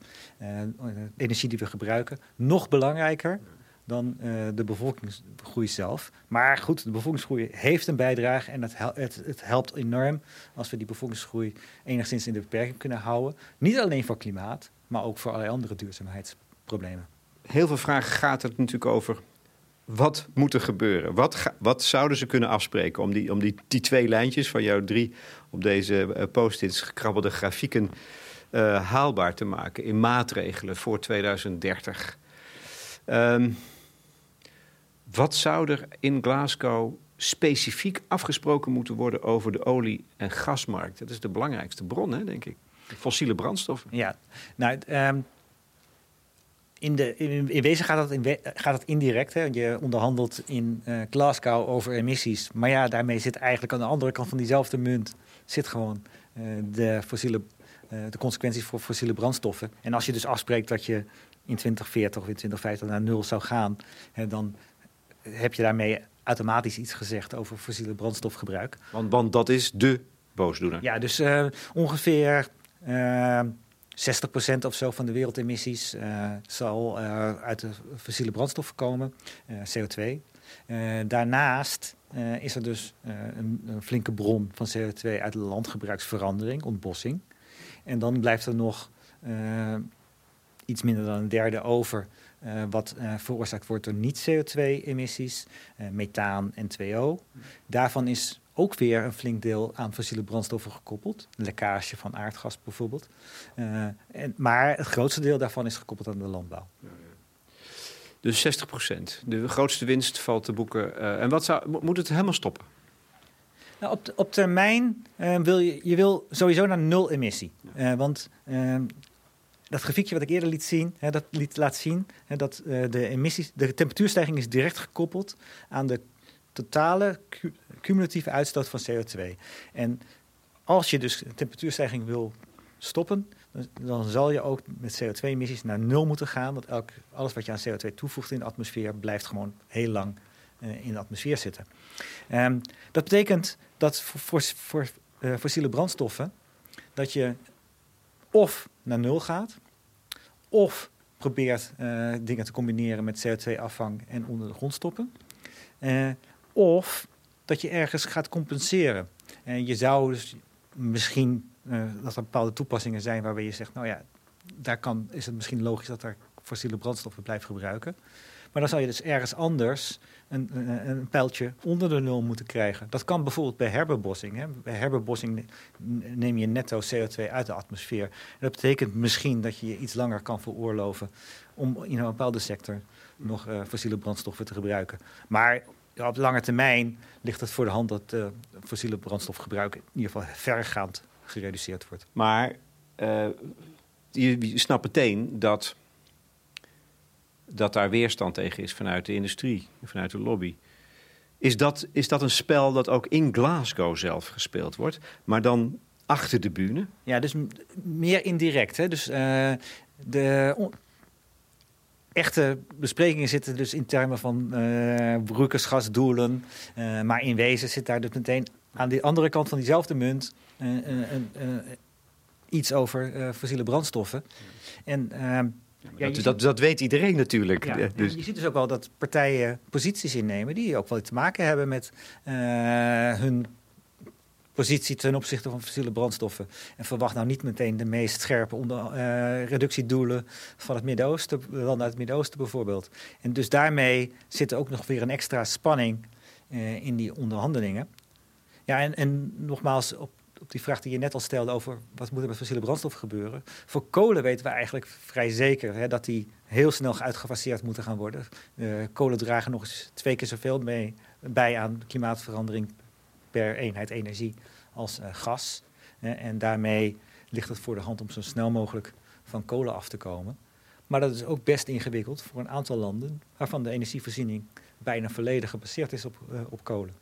energie die we gebruiken, nog belangrijker dan uh, de bevolkingsgroei zelf. Maar goed, de bevolkingsgroei heeft een bijdrage en het, het, het, helpt enorm als we die bevolkingsgroei enigszins in de beperking kunnen houden. Niet alleen voor klimaat, maar ook voor allerlei andere duurzaamheidsproblemen. Heel veel vragen gaat het natuurlijk over wat moet er gebeuren? Wat, wat zouden ze kunnen afspreken om, die, om die, die twee lijntjes van jouw drie op deze uh, post-its gekrabbelde grafieken uh, haalbaar te maken in maatregelen voor 2030? Um, wat zou er in Glasgow specifiek afgesproken moeten worden over de olie- en gasmarkt? Dat is de belangrijkste bron, hè, denk ik. Fossiele brandstoffen. Ja, nou, um, in, de, in, wezen gaat dat, in, gaat dat indirect. Hè? Je onderhandelt in uh, Glasgow over emissies. Maar ja, daarmee zit eigenlijk aan de andere kant van diezelfde munt... zit gewoon uh, de, fossiele, uh, de consequenties voor fossiele brandstoffen. En als je dus afspreekt dat je in 2040 of in 2050 naar nul zou gaan... Hè, dan heb je daarmee automatisch iets gezegd over fossiele brandstofgebruik. Want, want dat is de boosdoener. Ja, dus ongeveer... 60% of zo van de wereldemissies uh, zal uit de fossiele brandstoffen komen, uh, CO2. daarnaast is er dus een, een, flinke bron van CO2 uit de landgebruiksverandering, ontbossing. En dan blijft er nog iets minder dan een derde over, wat veroorzaakt wordt door niet-CO2-emissies, methaan en 2O. Daarvan is ook weer een flink deel aan fossiele brandstoffen gekoppeld. Lekkage van aardgas bijvoorbeeld. Uh, en, maar het grootste deel daarvan is gekoppeld aan de landbouw. Dus 60 procent. De grootste winst valt te boeken. Uh, en wat zou, moet het helemaal stoppen? Nou, op, op termijn uh, wil je, je wil sowieso naar nul emissie. want dat grafiekje wat ik eerder liet zien, hè, dat liet laat zien hè, dat de emissies, de temperatuurstijging is direct gekoppeld aan de totale cumulatieve uitstoot van CO2. En als je dus temperatuurstijging wil stoppen, dan, dan zal je ook met CO2-emissies naar nul moeten gaan. Want elk, alles wat je aan CO2 toevoegt in de atmosfeer blijft gewoon heel lang uh, in de atmosfeer zitten. Um, dat betekent dat voor, voor, uh, fossiele brandstoffen dat je of naar nul gaat, of probeert uh, dingen te combineren met CO2-afvang en onder de grond stoppen. of dat je ergens gaat compenseren. En je zou dus misschien dat er bepaalde toepassingen zijn waarbij je zegt, nou ja, daar kan, is het misschien logisch dat er fossiele brandstoffen blijft gebruiken. Maar dan zou je dus ergens anders een, een, een, pijltje onder de nul moeten krijgen. Dat kan bijvoorbeeld bij herbebossing. Hè. Bij herbebossing neem je netto CO2 uit de atmosfeer. En dat betekent misschien dat je je iets langer kan veroorloven om in een bepaalde sector nog uh, fossiele brandstoffen te gebruiken. Maar op lange termijn ligt het voor de hand dat uh, fossiele brandstofgebruik in ieder geval verregaand gereduceerd wordt. Maar je, je snapt meteen dat, dat daar weerstand tegen is vanuit de industrie, vanuit de lobby. Is dat, is dat een spel dat ook in Glasgow zelf gespeeld wordt, maar dan achter de bühne? Ja, dus meer indirect. Hè? Dus uh, de echte besprekingen zitten dus in termen van uh, maar in wezen zit daar dus meteen aan de andere kant van diezelfde munt iets over fossiele brandstoffen. En, ja, dat, dat, dat, weet iedereen natuurlijk. Ja, dus. Je ziet dus ook wel dat partijen posities innemen die ook wel te maken hebben met hun positie ten opzichte van fossiele brandstoffen. En verwacht nou niet meteen de meest scherpe onder, uh, reductiedoelen van het Midden-Oosten, landen uit het Midden-Oosten bijvoorbeeld. En dus daarmee zit er ook nog weer een extra spanning uh, in die onderhandelingen. Ja, en, en nogmaals, op, die vraag die je net al stelde over wat moet er met fossiele brandstoffen gebeuren. Voor kolen weten we eigenlijk vrij zeker hè, dat die heel snel uitgefaseerd moeten gaan worden. Uh, kolen dragen nog eens twee keer zoveel mee, bij aan klimaatverandering per eenheid energie als uh, gas. en daarmee ligt het voor de hand om zo snel mogelijk van kolen af te komen. Maar dat is ook best ingewikkeld voor een aantal landen waarvan de energievoorziening bijna volledig gebaseerd is op, uh, op kolen.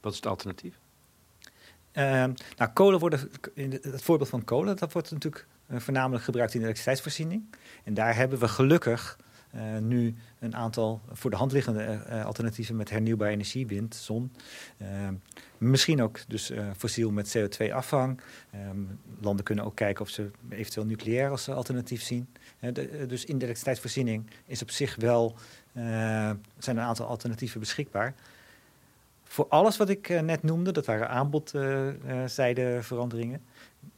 Wat is het alternatief? Uh, nou, kolen worden, het voorbeeld van kolen, dat wordt natuurlijk uh, voornamelijk gebruikt in de elektriciteitsvoorziening. En daar hebben we gelukkig uh, nu een aantal voor de hand liggende uh, alternatieven met hernieuwbare energie, wind, zon. Ehm, misschien ook dus fossiel met CO2-afvang. Ehm, landen kunnen ook kijken of ze eventueel nucleair als alternatief zien. Dus in de elektriciteitsvoorziening is op zich wel, zijn een aantal alternatieven beschikbaar. Voor alles wat ik net noemde, dat waren aanbodzijdeveranderingen,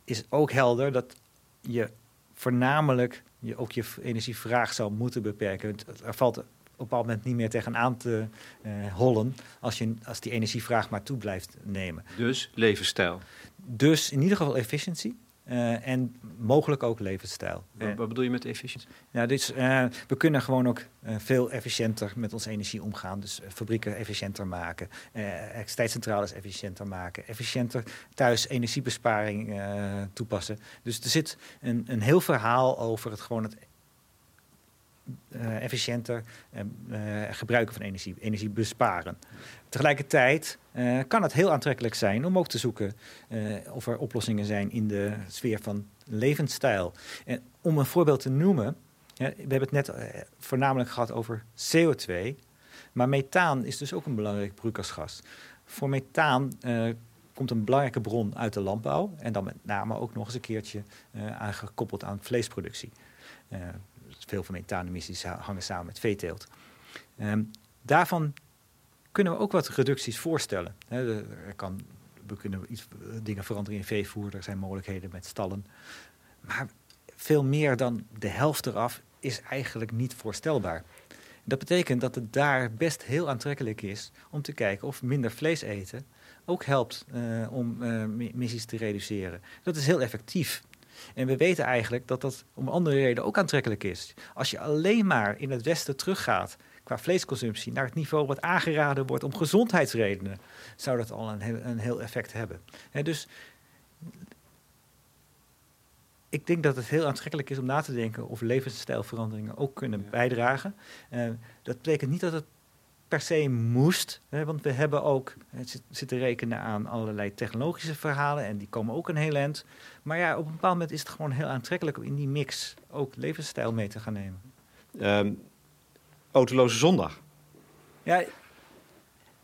is ook helder dat je voornamelijk je ook je energievraag zou moeten beperken. Er valt op een bepaald moment niet meer tegenaan te uh, hollen als, je, als die energievraag maar toe blijft nemen. Dus levensstijl. Dus in ieder geval efficiëntie. Uh, en mogelijk ook levensstijl. Wat, wat bedoel je met efficiëntie? Ja, dus, uh, we kunnen gewoon ook uh, veel efficiënter met onze energie omgaan. Dus fabrieken efficiënter maken, elektriciteitscentrales efficiënter maken, efficiënter thuis energiebesparing toepassen. Dus er zit een, een heel verhaal over het gewoon het uh, efficiënter uh, gebruiken van energie, energie besparen. Tegelijkertijd uh, kan het heel aantrekkelijk zijn om ook te zoeken of er oplossingen zijn in de sfeer van levensstijl. En om een voorbeeld te noemen, we hebben het net voornamelijk gehad over CO2, maar methaan is dus ook een belangrijk broeikasgas. Voor methaan komt een belangrijke bron uit de landbouw en dan met name ook nog eens een keertje aangekoppeld aan vleesproductie veel van methaanemissies hangen samen met veeteelt. Um, daarvan kunnen we ook wat reducties voorstellen. er kan, we kunnen iets, dingen veranderen in veevoer, er zijn mogelijkheden met stallen. Maar veel meer dan de helft eraf is eigenlijk niet voorstelbaar. Dat betekent dat het daar best heel aantrekkelijk is om te kijken of minder vlees eten ook helpt uh, om uh, emissies te reduceren. Dat is heel effectief. En we weten eigenlijk dat dat om andere reden ook aantrekkelijk is. Als je alleen maar in het Westen teruggaat qua vleesconsumptie naar het niveau wat aangeraden wordt om gezondheidsredenen, zou dat al een heel, een heel effect hebben. dus ik denk dat het heel aantrekkelijk is om na te denken of levensstijlveranderingen ook kunnen bijdragen. Uh, dat betekent niet dat het per se moest. Hè, want we hebben ook zitten rekenen aan allerlei technologische verhalen en die komen ook een heel eind. Maar ja, op een bepaald moment is het gewoon heel aantrekkelijk om in die mix ook levensstijl mee te gaan nemen. Um, autoloze zondag. Ja,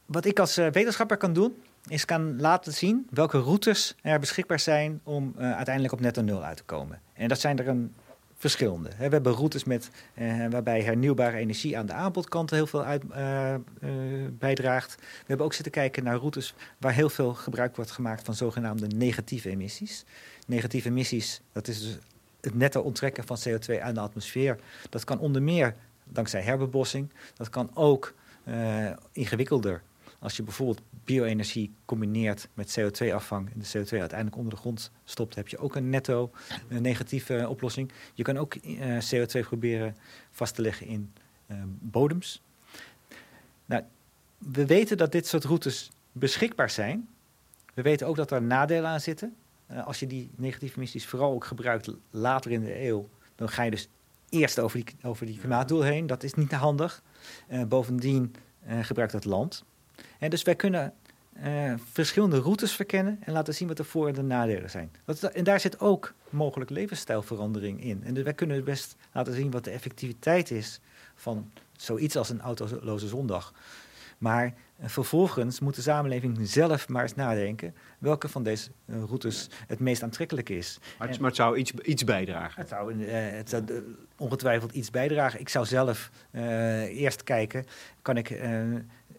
wat ik als uh, wetenschapper kan doen, is kan laten zien welke routes er beschikbaar zijn om uh, uiteindelijk op netto nul uit te komen. En dat zijn er een verschillende. We hebben routes met, eh, waarbij hernieuwbare energie aan de aanbodkant heel veel uit, uh, uh, bijdraagt. We hebben ook zitten kijken naar routes waar heel veel gebruik wordt gemaakt van zogenaamde negatieve emissies. Negatieve emissies, dat is dus het netto onttrekken van CO2 aan de atmosfeer. Dat kan onder meer dankzij herbebossing. Dat kan ook ingewikkelder als je bijvoorbeeld bio-energie combineert met CO2-afvang en de CO2 uiteindelijk onder de grond stopt, heb je ook een netto een negatieve oplossing. Je kan ook uh, eh, CO2 proberen vast te leggen in uh, bodems. Nou, we weten dat dit soort routes beschikbaar zijn. We weten ook dat er nadelen aan zitten. Uh, als je die negatieve emissies vooral ook gebruikt later in de eeuw, dan ga je dus eerst over die, over die klimaatdoel heen. Dat is niet handig. bovendien gebruikt het land. En dus wij kunnen uh, verschillende routes verkennen en laten zien wat de voor- en de nadelen zijn. Dat, en daar zit ook mogelijk levensstijlverandering in. En dus wij kunnen best laten zien wat de effectiviteit is van zoiets als een autoloze zondag. Maar uh, vervolgens moet de samenleving zelf maar eens nadenken welke van deze uh, routes het meest aantrekkelijk is. Maar het, maar het zou iets, iets bijdragen? Het zou, het zou ongetwijfeld iets bijdragen. Ik zou zelf eerst kijken, kan ik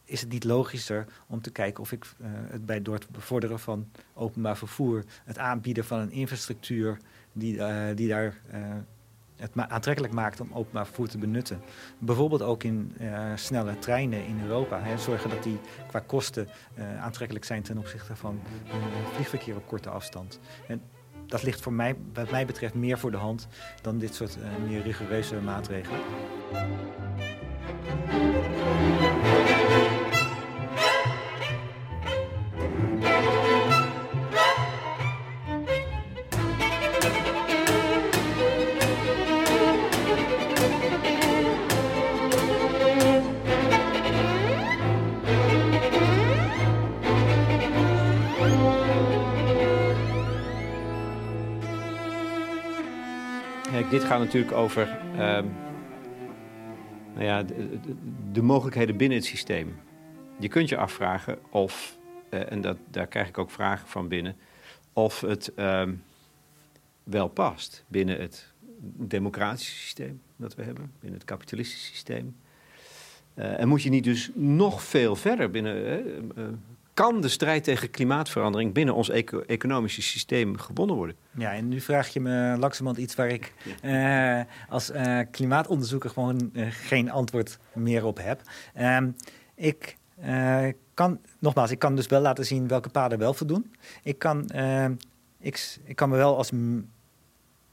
is het niet logischer om te kijken of ik uh, het bij door het bevorderen van openbaar vervoer, het aanbieden van een infrastructuur die, uh, die daar uh, het aantrekkelijk maakt om openbaar vervoer te benutten. Bijvoorbeeld ook in snelle treinen in Europa. Hè, zorgen dat die qua kosten aantrekkelijk zijn ten opzichte van vliegverkeer op korte afstand. En dat ligt voor mij, wat mij betreft meer voor de hand dan dit soort meer rigoureuze maatregelen. Dit gaat natuurlijk over um, Nou ja, de, de, mogelijkheden binnen het systeem. Je kunt je afvragen of, eh, en dat, daar krijg ik ook vragen van binnen, of het ehm, wel past binnen het democratische systeem dat we hebben, binnen het kapitalistische systeem. Uh, en moet je niet dus nog veel verder binnen. Uh, kan de strijd tegen klimaatverandering binnen ons eco economische systeem gewonnen worden? Ja, en nu vraag je me langzamerhand iets waar ik uh, als klimaatonderzoeker gewoon geen antwoord meer op heb. Ehm, ik kan, nogmaals, ik kan dus wel laten zien welke paden wel voldoen. Ik kan, ik, ik kan me wel als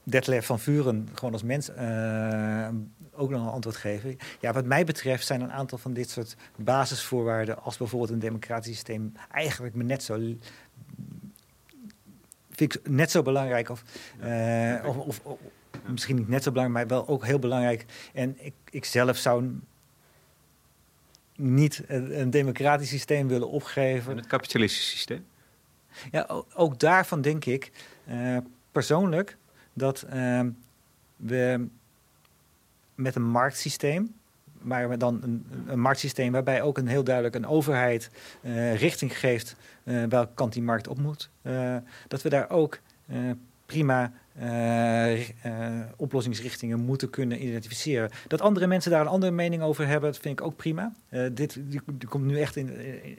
Detlef van Vuren gewoon als mens uh, ook nog een antwoord geven. Ja, wat mij betreft zijn een aantal van dit soort basisvoorwaarden... als bijvoorbeeld een democratisch systeem eigenlijk me net zo... vind ik net zo belangrijk of, uh, of, of, of misschien niet net zo belangrijk... maar wel ook heel belangrijk. En ik, ik zelf zou niet een, een democratisch systeem willen opgeven. En het kapitalistische systeem? Ja, ook, ook daarvan denk ik uh, persoonlijk dat uh, we met een marktsysteem, maar dan een, een, marktsysteem waarbij ook een heel duidelijk een overheid uh, richting geeft uh, welke kant die markt op moet, uh, dat we daar ook prima oplossingsrichtingen moeten kunnen identificeren. Dat andere mensen daar een andere mening over hebben, dat vind ik ook prima. dit die komt nu echt in,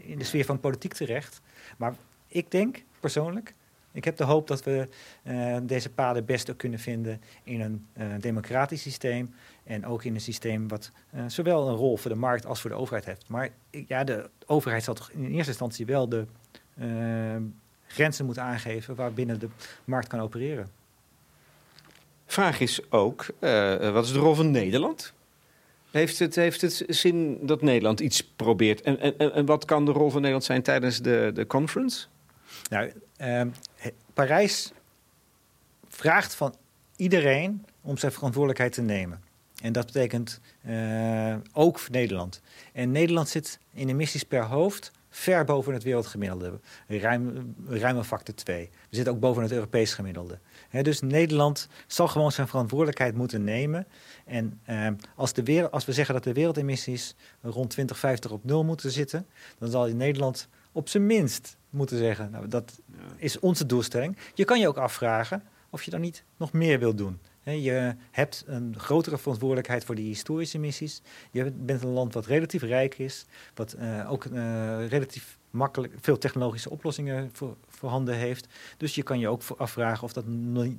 in de sfeer van politiek terecht. Maar ik denk persoonlijk ik heb de hoop dat we uh, deze paden best ook kunnen vinden in een uh, democratisch systeem. En ook in een systeem wat uh, zowel een rol voor de markt als voor de overheid heeft. Maar ja, de overheid zal toch in eerste instantie wel de grenzen moeten aangeven waarbinnen de markt kan opereren. Vraag is ook, wat is de rol van Nederland? Heeft het, heeft het zin dat Nederland iets probeert? En, en, en wat kan de rol van Nederland zijn tijdens de, de conference? Nou, uh, Parijs vraagt van iedereen om zijn verantwoordelijkheid te nemen. En dat betekent uh, ook voor Nederland. En Nederland zit in emissies per hoofd ver boven het wereldgemiddelde. Ruim, ruim een factor 2. We zitten ook boven het Europees gemiddelde. dus Nederland zal gewoon zijn verantwoordelijkheid moeten nemen. En uh, als, de wereld, als we zeggen dat de wereldemissies rond 2050 op nul moeten zitten, dan zal in Nederland op zijn minst moeten zeggen. Nou, dat is onze doelstelling. Je kan je ook afvragen of je dan niet nog meer wilt doen. Je hebt een grotere verantwoordelijkheid voor die historische missies. Je bent een land wat relatief rijk is, wat uh, ook uh, relatief makkelijk veel technologische oplossingen voor, voorhanden heeft. Dus je kan je ook afvragen of dat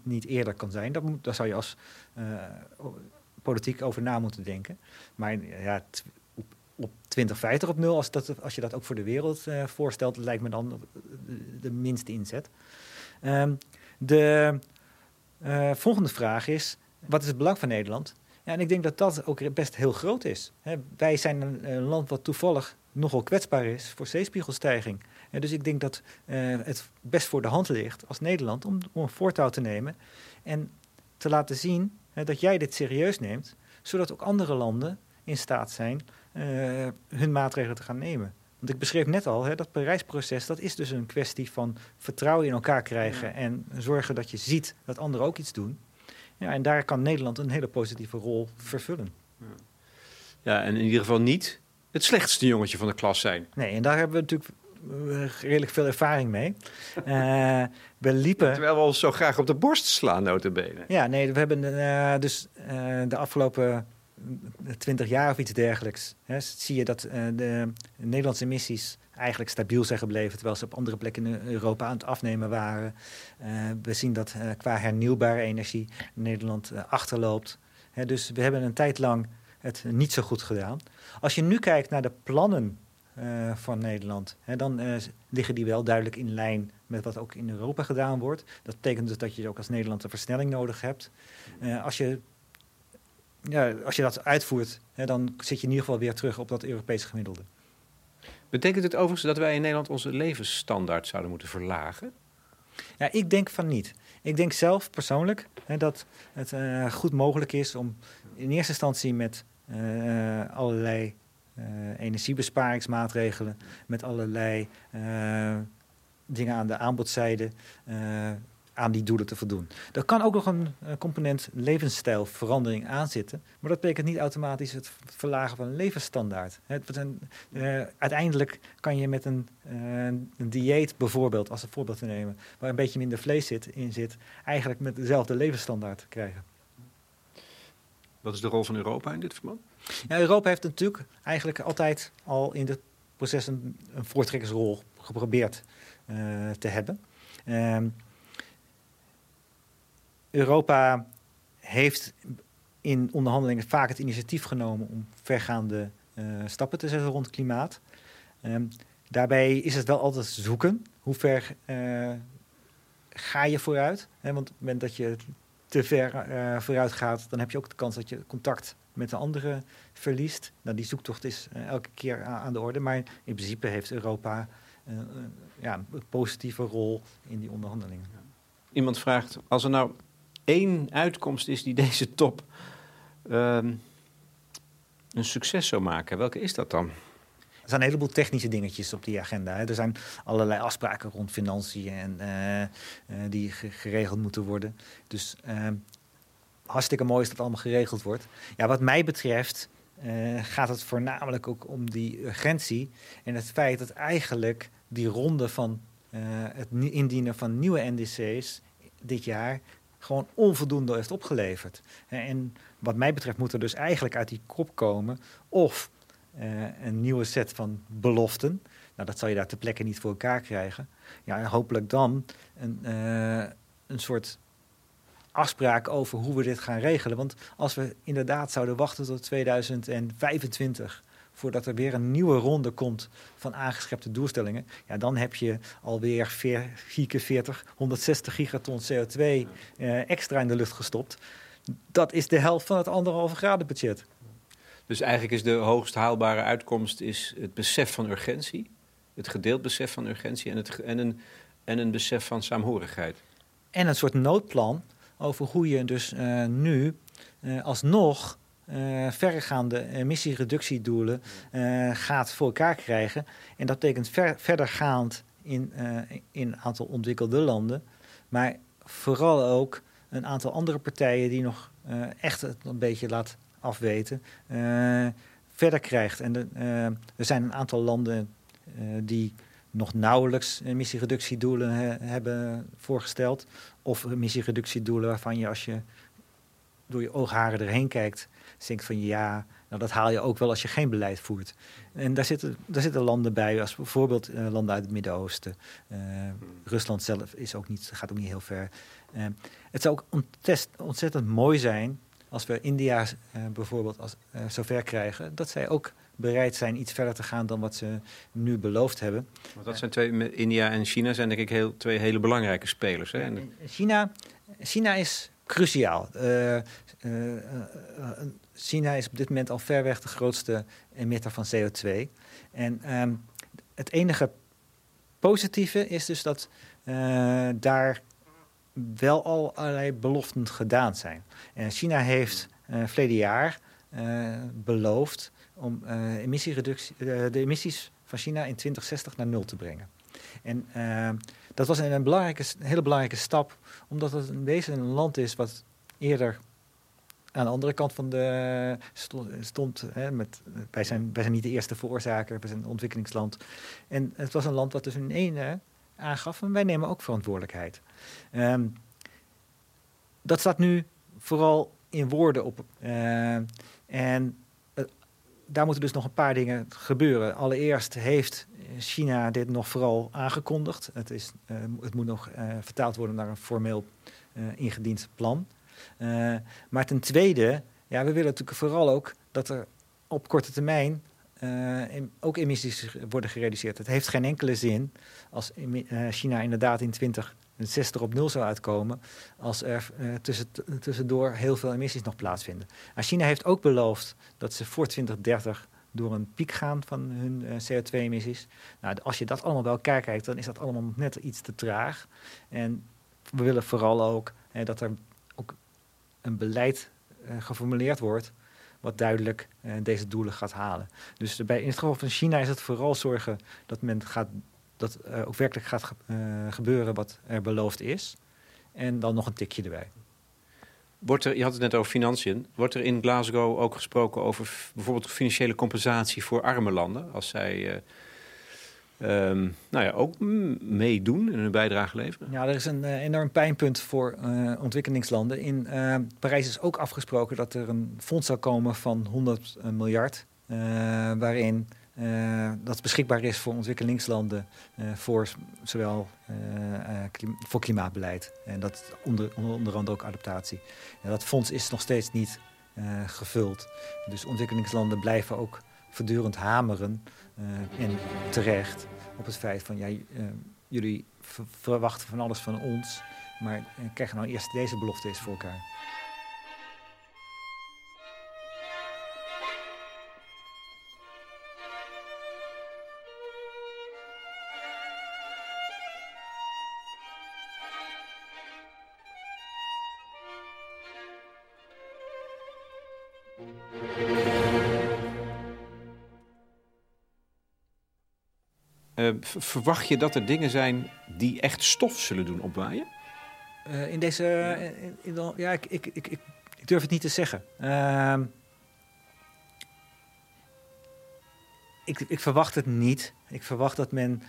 niet eerder kan zijn. Dat moet, daar zou je als uh, politiek over na moeten denken. Maar ja, op 2050 op nul, als, dat, als je dat ook voor de wereld uh, voorstelt, lijkt me dan de, minste inzet. Um, de uh, volgende vraag is, wat is het belang van Nederland? Ja, en ik denk dat dat ook best heel groot is. wij zijn een, land wat toevallig nogal kwetsbaar is voor zeespiegelstijging. dus ik denk dat uh, het best voor de hand ligt als Nederland om, om een voortouw te nemen en te laten zien dat jij dit serieus neemt, zodat ook andere landen in staat zijn hun maatregelen te gaan nemen. Want ik beschreef net al, hè, dat Parijsproces, dat is dus een kwestie van vertrouwen in elkaar krijgen en zorgen dat je ziet dat anderen ook iets doen. Ja, en daar kan Nederland een hele positieve rol vervullen. Ja. ja, en in ieder geval niet het slechtste jongetje van de klas zijn. Nee, en daar hebben we natuurlijk eh, redelijk veel ervaring mee. Uh, we liepen... Terwijl we ons zo graag op de borst slaan, notabene. Ja, nee, we hebben uh, dus de afgelopen 20 jaar of iets dergelijks, hè, zie je dat uh, de Nederlandse emissies eigenlijk stabiel zijn gebleven, terwijl ze op andere plekken in Europa aan het afnemen waren. Uh, we zien dat uh, qua hernieuwbare energie Nederland achterloopt. Hè, dus we hebben een tijd lang het niet zo goed gedaan. Als je nu kijkt naar de plannen van Nederland, hè, dan liggen die wel duidelijk in lijn met wat ook in Europa gedaan wordt. Dat betekent dus dat je ook als Nederland een versnelling nodig hebt. als je ja, als je dat uitvoert, hè, dan zit je in ieder geval weer terug op dat Europese gemiddelde. Betekent het overigens dat wij in Nederland onze levensstandaard zouden moeten verlagen? Ja, ik denk van niet. Ik denk zelf persoonlijk hè, dat het uh, goed mogelijk is om in eerste instantie met uh, allerlei uh, energiebesparingsmaatregelen, met allerlei dingen aan de aanbodzijde aan die doelen te voldoen. Er kan ook nog een component levensstijlverandering aan zitten, maar dat betekent niet automatisch het verlagen van een levensstandaard. Het, een, uh, uiteindelijk kan je met een, uh, een, dieet bijvoorbeeld, als een voorbeeld te nemen, waar een beetje minder vlees zit, in zit, eigenlijk met dezelfde levensstandaard krijgen. Wat is de rol van Europa in dit verband? Ja, Europa heeft natuurlijk eigenlijk altijd al in dit proces een, een voortrekkersrol geprobeerd uh, te hebben. Um, Europa heeft in onderhandelingen vaak het initiatief genomen om vergaande uh, stappen te zetten rond klimaat. Um, daarbij is het wel altijd zoeken. Hoe ver uh, ga je vooruit? He, want op het moment dat je te ver uh, vooruit gaat, dan heb je ook de kans dat je contact met de anderen verliest. Nou, die zoektocht is elke keer aan de orde. Maar in principe heeft Europa ja, een positieve rol in die onderhandelingen. Iemand vraagt, als er nou één uitkomst is die deze top um, een succes zou maken, welke is dat dan? Er zijn een heleboel technische dingetjes op die agenda. Hè. Er zijn allerlei afspraken rond financiën en, uh, uh, die geregeld moeten worden. Dus uh, hartstikke mooi is dat allemaal geregeld wordt. Ja, wat mij betreft uh, gaat het voornamelijk ook om die urgentie en het feit dat eigenlijk die ronde van het indienen van nieuwe NDC's dit jaar gewoon onvoldoende heeft opgeleverd. En wat mij betreft moet er dus eigenlijk uit die kop komen of uh, een nieuwe set van beloften. Nou, dat zal je daar ter plekke niet voor elkaar krijgen. Ja, en hopelijk dan een, uh, een soort afspraak over hoe we dit gaan regelen. Want als we inderdaad zouden wachten tot 2025 voordat er weer een nieuwe ronde komt van aangeschepte doelstellingen, ja, dan heb je alweer 4 40, 160 gigaton CO2 uh, extra in de lucht gestopt. Dat is de helft van het anderhalve graden budget. Dus eigenlijk is de hoogst haalbare uitkomst is het besef van urgentie, het gedeeld besef van urgentie en, het, en, een, en een besef van saamhorigheid. En een soort noodplan over hoe je dus uh, nu uh, alsnog uh, verregaande emissiereductiedoelen uh, gaat voor elkaar krijgen. En dat betekent ver, verdergaand in uh, in een aantal ontwikkelde landen. Maar vooral ook een aantal andere partijen die nog echt het een beetje laat afweten, verder krijgt. En de, er zijn een aantal landen die nog nauwelijks emissiereductiedoelen he, hebben voorgesteld. Of emissiereductiedoelen waarvan je als je door je oogharen erheen kijkt, denkt van ja, nou, dat haal je ook wel als je geen beleid voert. En daar zitten, daar zitten landen bij, als bijvoorbeeld uh, landen uit het Midden-Oosten. Uh, Rusland zelf is ook niet, gaat ook niet heel ver. Uh, het zou ook ontest, ontzettend mooi zijn als we India bijvoorbeeld als, zover krijgen, dat zij ook bereid zijn iets verder te gaan dan wat ze nu beloofd hebben. Want dat zijn twee, India en China zijn denk ik heel, twee hele belangrijke spelers. Hè? China, China is cruciaal. Uh, uh, uh, China is op dit moment al ver weg de grootste emitter van CO2. En um, het enige positieve is dus dat daar wel al allerlei beloften gedaan zijn. En China heeft verleden jaar beloofd om emissiereductie, de emissies van China in 2060 naar nul te brengen. En uh, dat was een, belangrijke, een hele belangrijke stap, omdat het in wezen een land is wat eerder aan de andere kant van de stond. Hè, met, wij, zijn, wij zijn niet de eerste veroorzaker, we zijn een ontwikkelingsland. En het was een land wat dus in één aangaf, en wij nemen ook verantwoordelijkheid. Um, dat staat nu vooral in woorden op. Uh, en daar moeten dus nog een paar dingen gebeuren. Allereerst heeft China dit nog vooral aangekondigd. Het, is, uh, het moet nog uh, vertaald worden naar een formeel uh, ingediend plan. maar ten tweede, ja, we willen natuurlijk vooral ook dat er op korte termijn ook emissies worden gereduceerd. Het heeft geen enkele zin als China inderdaad in 2060 op nul zou uitkomen, als er tussen, tussendoor heel veel emissies nog plaatsvinden. En China heeft ook beloofd dat ze voor 2030 door een piek gaan van hun uh, CO2-emissies. Nou, als je dat allemaal bij elkaar kijkt, dan is dat allemaal net iets te traag. En we willen vooral ook dat er ook een beleid uh, geformuleerd wordt wat duidelijk uh, deze doelen gaat halen. Dus bij, in het geval van China is het vooral zorgen dat men gaat dat ook werkelijk gaat ge gebeuren wat er beloofd is. en dan nog een tikje erbij. Wordt er, je had het net over financiën. Wordt er in Glasgow ook gesproken over bijvoorbeeld financiële compensatie voor arme landen? Als zij uh, um, nou ja, ook meedoen en hun bijdrage leveren? Ja, er is een uh, enorm pijnpunt voor uh, ontwikkelingslanden. In Parijs is ook afgesproken dat er een fonds zou komen van 100 miljard. waarin uh, dat beschikbaar is voor ontwikkelingslanden uh, voor zowel klim voor klimaatbeleid en dat onder, onder andere ook adaptatie. En dat fonds is nog steeds niet gevuld. Dus ontwikkelingslanden blijven ook voortdurend hameren en terecht op het feit van ja, jullie verwachten van alles van ons, maar krijgen nou eerst deze belofte eens voor elkaar. Verwacht je dat er dingen zijn die echt stof zullen doen opwaaien? Uh, in deze. In, in, ja, ik, ik, ik, ik, durf het niet te zeggen. Uh, ik, ik verwacht het niet. Ik verwacht dat men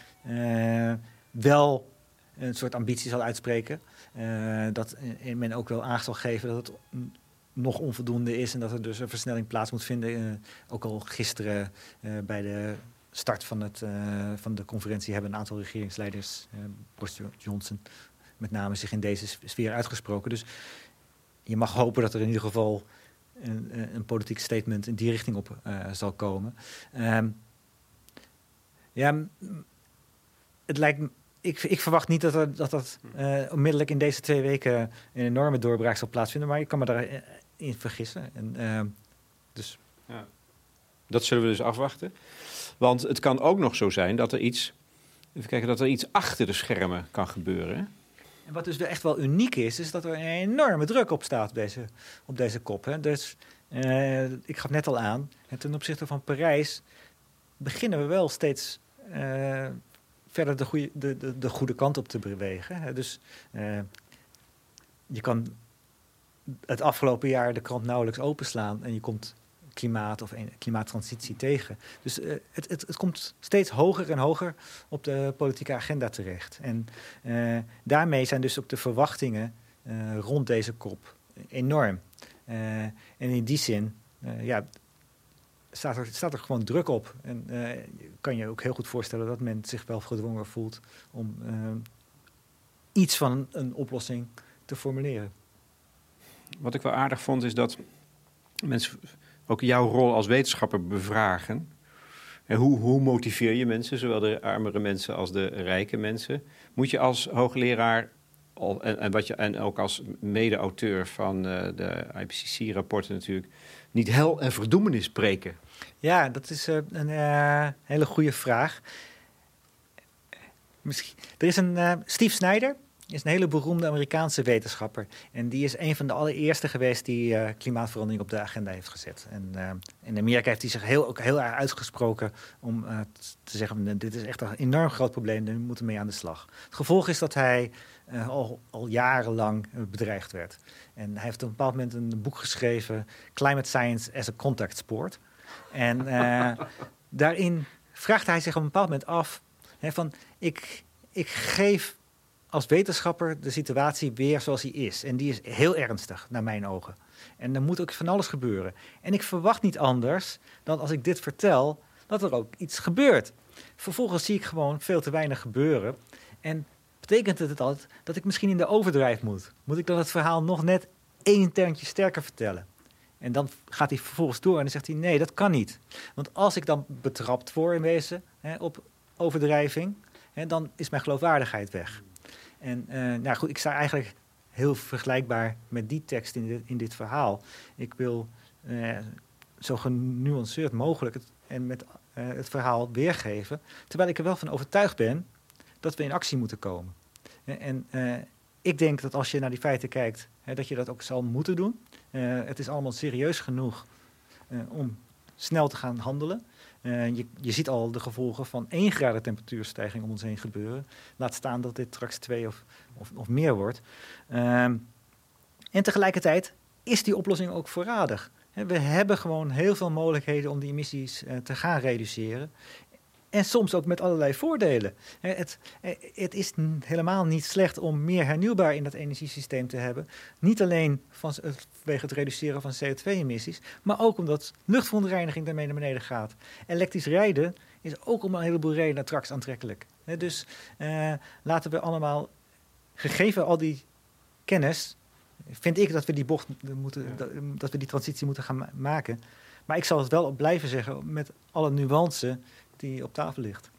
wel een soort ambitie zal uitspreken. dat men ook wel aan zal geven dat het nog onvoldoende is en dat er dus een versnelling plaats moet vinden. ook al gisteren bij de start van, het, uh, van de conferentie hebben een aantal regeringsleiders, uh, Boris Johnson met name, zich in deze sfeer uitgesproken. Dus je mag hopen dat er in ieder geval een, eh, een politiek statement in die richting op zal komen. Um, ja, het lijkt ik, ik, verwacht niet dat er, dat, dat onmiddellijk in deze twee weken een enorme doorbraak zal plaatsvinden, maar ik kan me daarin vergissen. En, uh, dus. ja. Dat zullen we dus afwachten. Want het kan ook nog zo zijn dat er iets, even kijken, dat er iets achter de schermen kan gebeuren. En wat dus echt wel uniek is, is dat er een enorme druk op staat op deze, op deze kop. Hè. Dus uh, ik gaf net al aan, ten opzichte van Parijs beginnen we wel steeds uh, verder de goede, de, de, de, goede kant op te bewegen. Hè. Dus uh, je kan het afgelopen jaar de krant nauwelijks openslaan en je komt klimaat of klimaattransitie tegen. Dus uh, het, het, het, komt steeds hoger en hoger op de politieke agenda terecht. En uh, daarmee zijn dus ook de verwachtingen uh, rond deze kop enorm. en in die zin, ja, staat er, staat er gewoon druk op. En kan je ook heel goed voorstellen dat men zich wel gedwongen voelt om iets van een oplossing te formuleren. Wat ik wel aardig vond is dat mensen ook jouw rol als wetenschapper bevragen. En hoe, hoe motiveer je mensen, zowel de armere mensen als de rijke mensen? Moet je als hoogleraar en, en, wat je, en ook als mede-auteur van uh, de IPCC-rapporten natuurlijk, niet hel en verdoemenis spreken? Ja, dat is uh, een uh, hele goede vraag. Misschien, er is een Steve Snyder, is een hele beroemde Amerikaanse wetenschapper. En die is een van de allereerste geweest die uh, klimaatverandering op de agenda heeft gezet. En uh, in Amerika heeft hij zich heel, ook heel erg uitgesproken om uh, te zeggen: dit is echt een enorm groot probleem, we moeten mee aan de slag. Het gevolg is dat hij al, al jarenlang bedreigd werd. En hij heeft op een bepaald moment een boek geschreven: Climate Science as a Contact Sport. En daarin vraagt hij zich op een bepaald moment af: hè, van ik, ik geef als wetenschapper de situatie weer zoals die is. En die is heel ernstig, naar mijn ogen. En er moet ook van alles gebeuren. En ik verwacht niet anders dan als ik dit vertel, dat er ook iets gebeurt. Vervolgens zie ik gewoon veel te weinig gebeuren. En betekent het altijd dat ik misschien in de overdrijf moet? Moet ik dan het verhaal nog net één terntje sterker vertellen? En dan gaat hij vervolgens door en dan zegt hij: nee, dat kan niet. Want als ik dan betrapt word in wezen hè, op overdrijving, hè, dan is mijn geloofwaardigheid weg. En uh, nou goed, ik sta eigenlijk heel vergelijkbaar met die tekst in dit, in dit verhaal. Ik wil uh, zo genuanceerd mogelijk het, en met uh, het verhaal weergeven, terwijl ik er wel van overtuigd ben dat we in actie moeten komen. En ik denk dat als je naar die feiten kijkt, hè, dat je dat ook zal moeten doen. het is allemaal serieus genoeg om snel te gaan handelen. Uh, je, je ziet al de gevolgen van 1 graden temperatuurstijging om ons heen gebeuren. Laat staan dat dit straks 2 of, of, of, meer wordt. Uh, en tegelijkertijd is die oplossing ook voorradig. We hebben gewoon heel veel mogelijkheden om die emissies uh, te gaan reduceren. En soms ook met allerlei voordelen. Het, het, is helemaal niet slecht om meer hernieuwbaar in dat energiesysteem te hebben. Niet alleen van, vanwege het reduceren van CO2-emissies, maar ook omdat luchtverontreiniging daarmee naar beneden gaat. Elektrisch rijden is ook om een heleboel redenen straks aantrekkelijk. Dus eh, laten we allemaal, gegeven al die kennis, vind ik dat we die bocht moeten, dat, dat we die transitie moeten gaan maken. Maar ik zal het wel blijven zeggen met alle nuance die op tafel ligt.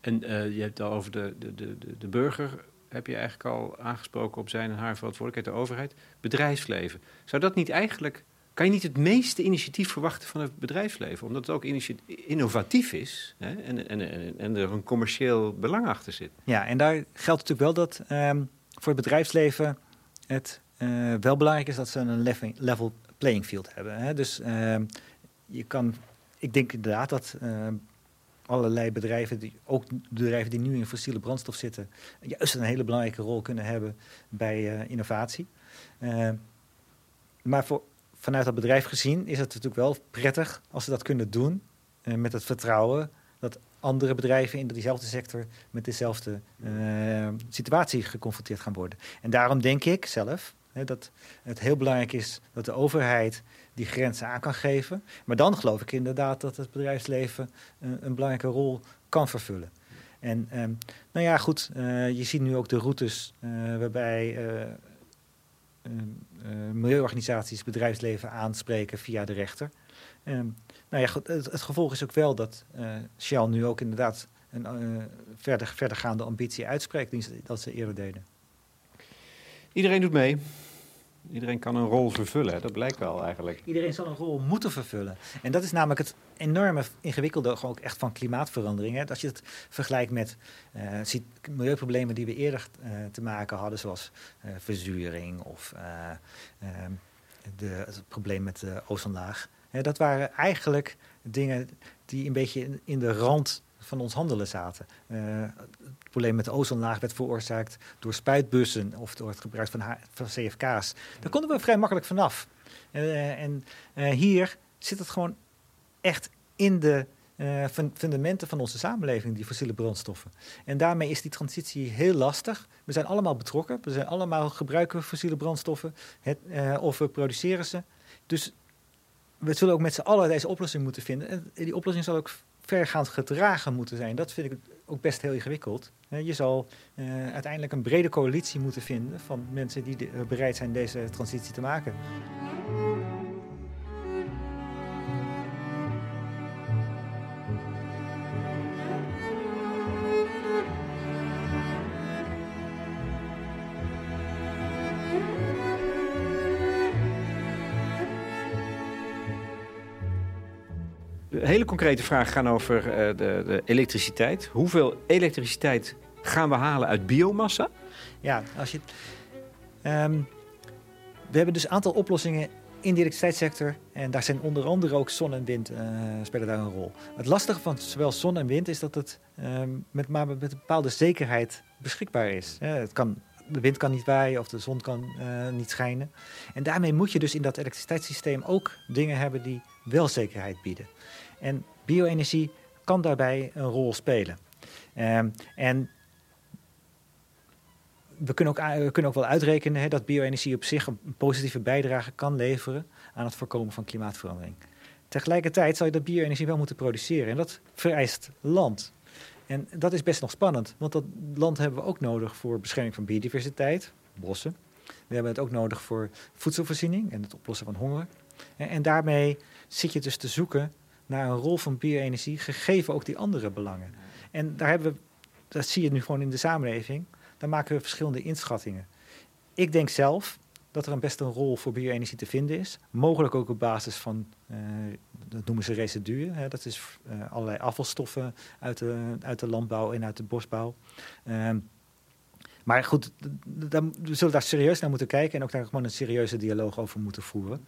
En uh, je hebt het al over de, de, de, de burger, heb je eigenlijk al aangesproken op zijn en haar verantwoordelijkheid, de overheid. Bedrijfsleven. Zou dat niet eigenlijk, kan je niet het meeste initiatief verwachten van het bedrijfsleven? Omdat het ook innovatief is hè, en, en, en, en, er een commercieel belang achter zit. Ja, en daar geldt natuurlijk wel dat um, voor het bedrijfsleven het uh, wel belangrijk is dat ze een level, level playing field hebben. Hè? Dus uh, je kan, ik denk inderdaad dat uh, allerlei bedrijven, die, ook bedrijven die nu in fossiele brandstof zitten, juist een hele belangrijke rol kunnen hebben bij uh, innovatie. Uh, maar voor, vanuit dat bedrijf gezien is het natuurlijk wel prettig als ze dat kunnen doen uh, met het vertrouwen dat andere bedrijven in diezelfde sector met dezelfde situatie geconfronteerd gaan worden. En daarom denk ik zelf hè, dat het heel belangrijk is dat de overheid die grenzen aan kan geven. Maar dan geloof ik inderdaad dat het bedrijfsleven een, een belangrijke rol kan vervullen. En um, nou ja, goed, uh, je ziet nu ook de routes uh, waarbij uh, milieuorganisaties bedrijfsleven aanspreken via de rechter. Um, nou ja, goed, het, het, gevolg is ook wel dat Shell nu ook inderdaad een verder, verdergaande ambitie uitspreekt dan ze eerder deden. Iedereen doet mee. Iedereen kan een rol vervullen, dat blijkt wel eigenlijk. Iedereen zal een rol moeten vervullen. En dat is namelijk het enorme ingewikkelde ook echt van klimaatverandering. Als je het vergelijkt met uh, milieuproblemen die we eerder uh, te maken hadden, zoals uh, verzuring of ehm, de, het probleem met de ozonlaag. dat waren eigenlijk dingen die een beetje in de rand van ons handelen zaten. Probleem met de ozonlaag werd veroorzaakt door spuitbussen of door het gebruik van, van CFK's. Daar konden we vrij makkelijk vanaf. Uh, en uh, hier zit het gewoon echt in de fundamenten van onze samenleving, die fossiele brandstoffen. En daarmee is die transitie heel lastig. We zijn allemaal betrokken. We zijn allemaal gebruiken fossiele brandstoffen het, of we produceren ze. Dus we zullen ook met z'n allen deze oplossing moeten vinden. En die oplossing zal ook vergaand gedragen moeten zijn. Dat vind ik ook best heel ingewikkeld. Je zal uh, uiteindelijk een brede coalitie moeten vinden van mensen die de, uh, bereid zijn deze transitie te maken. Hele concrete vragen gaan over uh, de, de, elektriciteit. Hoeveel elektriciteit gaan we halen uit biomassa? Ja, als je. Um, we hebben dus een aantal oplossingen in de elektriciteitssector. En daar zijn onder andere ook zon en wind uh, spelen daar een rol. Het lastige van zowel zon en wind is dat het um, met, maar met een bepaalde zekerheid beschikbaar is. Het kan, de wind kan niet waaien of de zon kan uh, niet schijnen. En daarmee moet je dus in dat elektriciteitssysteem ook dingen hebben die wel zekerheid bieden. En bio-energie kan daarbij een rol spelen. Um, en we kunnen, ook, we kunnen ook wel uitrekenen dat bio-energie op zich een positieve bijdrage kan leveren aan het voorkomen van klimaatverandering. Tegelijkertijd zal je dat bio-energie wel moeten produceren en dat vereist land. En dat is best nog spannend, want dat land hebben we ook nodig voor bescherming van biodiversiteit, bossen. We hebben het ook nodig voor voedselvoorziening en het oplossen van honger. En daarmee zit je dus te zoeken naar een rol van bio-energie, gegeven ook die andere belangen. En daar hebben we, dat zie je nu gewoon in de samenleving, daar maken we verschillende inschattingen. Ik denk zelf dat er een best een rol voor bio-energie te vinden is. Mogelijk ook op basis van, uh, dat noemen ze residuen. Hè, dat is uh, allerlei afvalstoffen uit de, uit de landbouw en uit de bosbouw. Um, maar goed, we zullen daar serieus naar moeten kijken en ook daar gewoon een serieuze dialoog over moeten voeren.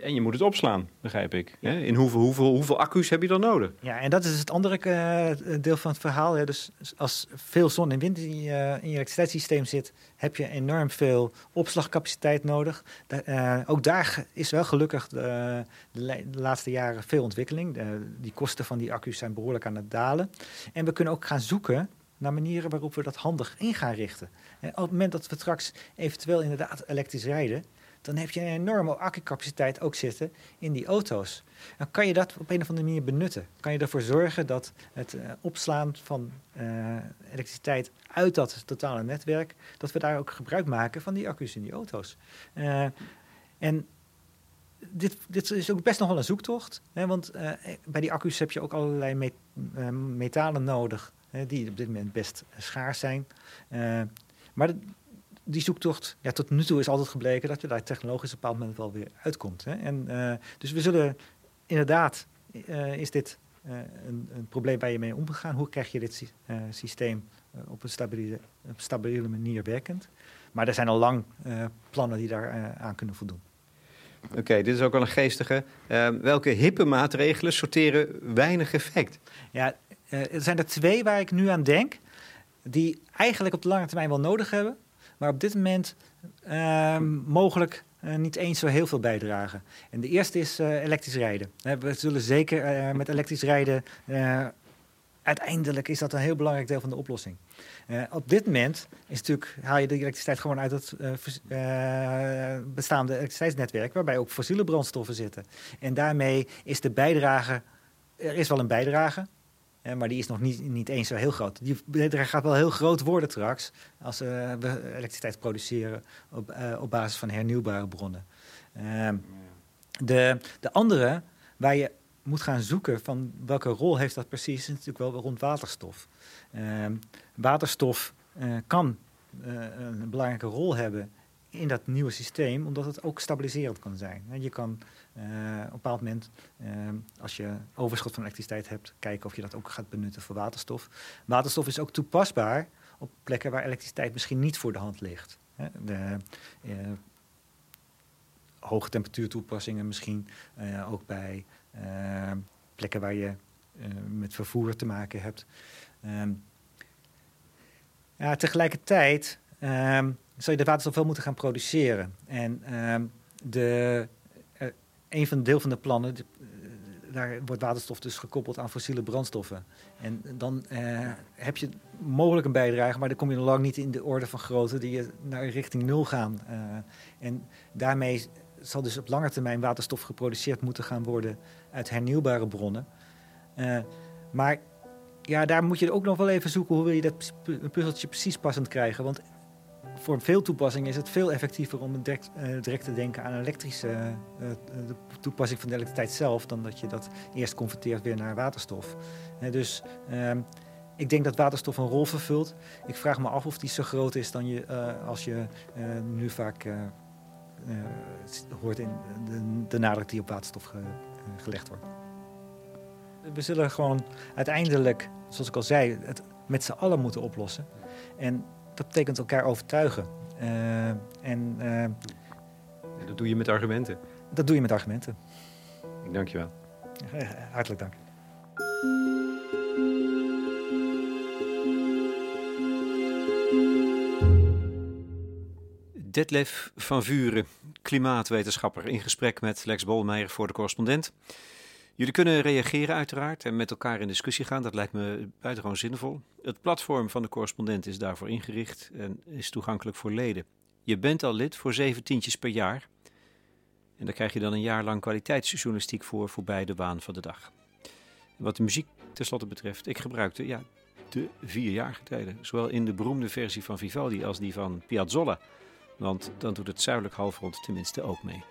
En je moet het opslaan, begrijp ik. In hoeveel, hoeveel, hoeveel accu's heb je dan nodig? Ja, en dat is het andere uh, deel van het verhaal. Dus als veel zon en wind in je, in je elektriciteitssysteem zit, heb je enorm veel opslagcapaciteit nodig. Uh, ook daar is wel gelukkig de, de, laatste jaren veel ontwikkeling. die kosten van die accu's zijn behoorlijk aan het dalen. En we kunnen ook gaan zoeken naar manieren waarop we dat handig in gaan richten. En op het moment dat we straks eventueel inderdaad elektrisch rijden, dan heb je een enorme accucapaciteit ook zitten in die auto's. Dan kan je dat op een of andere manier benutten. Kan je ervoor zorgen dat het uh, opslaan van uh, elektriciteit uit dat totale netwerk, dat we daar ook gebruik maken van die accu's in die auto's. Uh, en dit, dit, is ook best nog wel een zoektocht. Hè, want bij die accu's heb je ook allerlei met, metalen nodig, hè, die op dit moment best schaars zijn. maar die zoektocht, ja, tot nu toe is altijd gebleken dat je daar technologisch op een bepaald moment wel weer uitkomt. Hè? En, uh, dus we zullen inderdaad, uh, is dit uh, een, een, probleem waar je mee om gaan. Hoe krijg je dit systeem op een stabiele, stabiele manier werkend? Maar er zijn al lang plannen die daar aan kunnen voldoen. Oké, dit is ook wel een geestige. welke hippe maatregelen sorteren weinig effect? Ja, er zijn er twee waar ik nu aan denk, die eigenlijk op de lange termijn wel nodig hebben, maar op dit moment uh, mogelijk uh, niet eens zo heel veel bijdragen. En de eerste is uh, elektrisch rijden. We zullen zeker met elektrisch rijden. uiteindelijk is dat een heel belangrijk deel van de oplossing. op dit moment is natuurlijk, haal je de elektriciteit gewoon uit het bestaande elektriciteitsnetwerk, waarbij ook fossiele brandstoffen zitten. En daarmee is de bijdrage, er is wel een bijdrage, maar die is nog niet, niet eens zo heel groot. Die gaat wel heel groot worden straks als uh, we elektriciteit produceren op, uh, op basis van hernieuwbare bronnen. Uh, de, de andere, waar je moet gaan zoeken van welke rol heeft dat precies, is natuurlijk wel rond waterstof. Ehm, waterstof eh, kan een belangrijke rol hebben in dat nieuwe systeem, omdat het ook stabiliserend kan zijn. Je kan op een bepaald moment, uh, als je overschot van elektriciteit hebt, kijken of je dat ook gaat benutten voor waterstof. Waterstof is ook toepasbaar op plekken waar elektriciteit misschien niet voor de hand ligt. Hè. De, uh, hoge temperatuurtoepassingen misschien, ook bij plekken waar je met vervoer te maken hebt. Ehm, ja, tegelijkertijd um, zou je de waterstof wel moeten gaan produceren. En ehm, de, een van de deel van de plannen, de, uh, daar wordt waterstof dus gekoppeld aan fossiele brandstoffen. En dan uh, heb je mogelijk een bijdrage, maar dan kom je nog lang niet in de orde van grootte die je naar richting nul gaan. en daarmee zal dus op lange termijn waterstof geproduceerd moeten gaan worden uit hernieuwbare bronnen. maar ja, daar moet je ook nog wel even zoeken hoe wil je dat puzzeltje precies passend krijgen. Want voor veel toepassingen is het veel effectiever om direct, uh, direct te denken aan elektrische uh, de toepassing van de elektriciteit zelf, dan dat je dat eerst converteert weer naar waterstof. Dus ehm, ik denk dat waterstof een rol vervult. Ik vraag me af of die zo groot is dan je, als je nu vaak hoort in de, de, nadruk die op waterstof ge, gelegd wordt. We zullen gewoon uiteindelijk, zoals ik al zei, het met z'n allen moeten oplossen. En dat betekent elkaar overtuigen. Uh, en, uh, dat doe je met argumenten? Dat doe je met argumenten. Ik dank je wel. Hartelijk dank. Detlef van Vuren, klimaatwetenschapper, in gesprek met Lex Bolmeijer voor de correspondent. Jullie kunnen reageren uiteraard en met elkaar in discussie gaan. Dat lijkt me buitengewoon zinvol. Het platform van de correspondent is daarvoor ingericht en is toegankelijk voor leden. Je bent al lid voor zeven tientjes per jaar. En daar krijg je dan een jaar lang kwaliteitsjournalistiek voor voorbij de waan van de dag. wat de muziek tenslotte betreft, ik gebruikte ja, de vier jaargetijden. Zowel in de beroemde versie van Vivaldi als die van Piazzolla. Want dan doet het zuidelijk halfrond tenminste ook mee.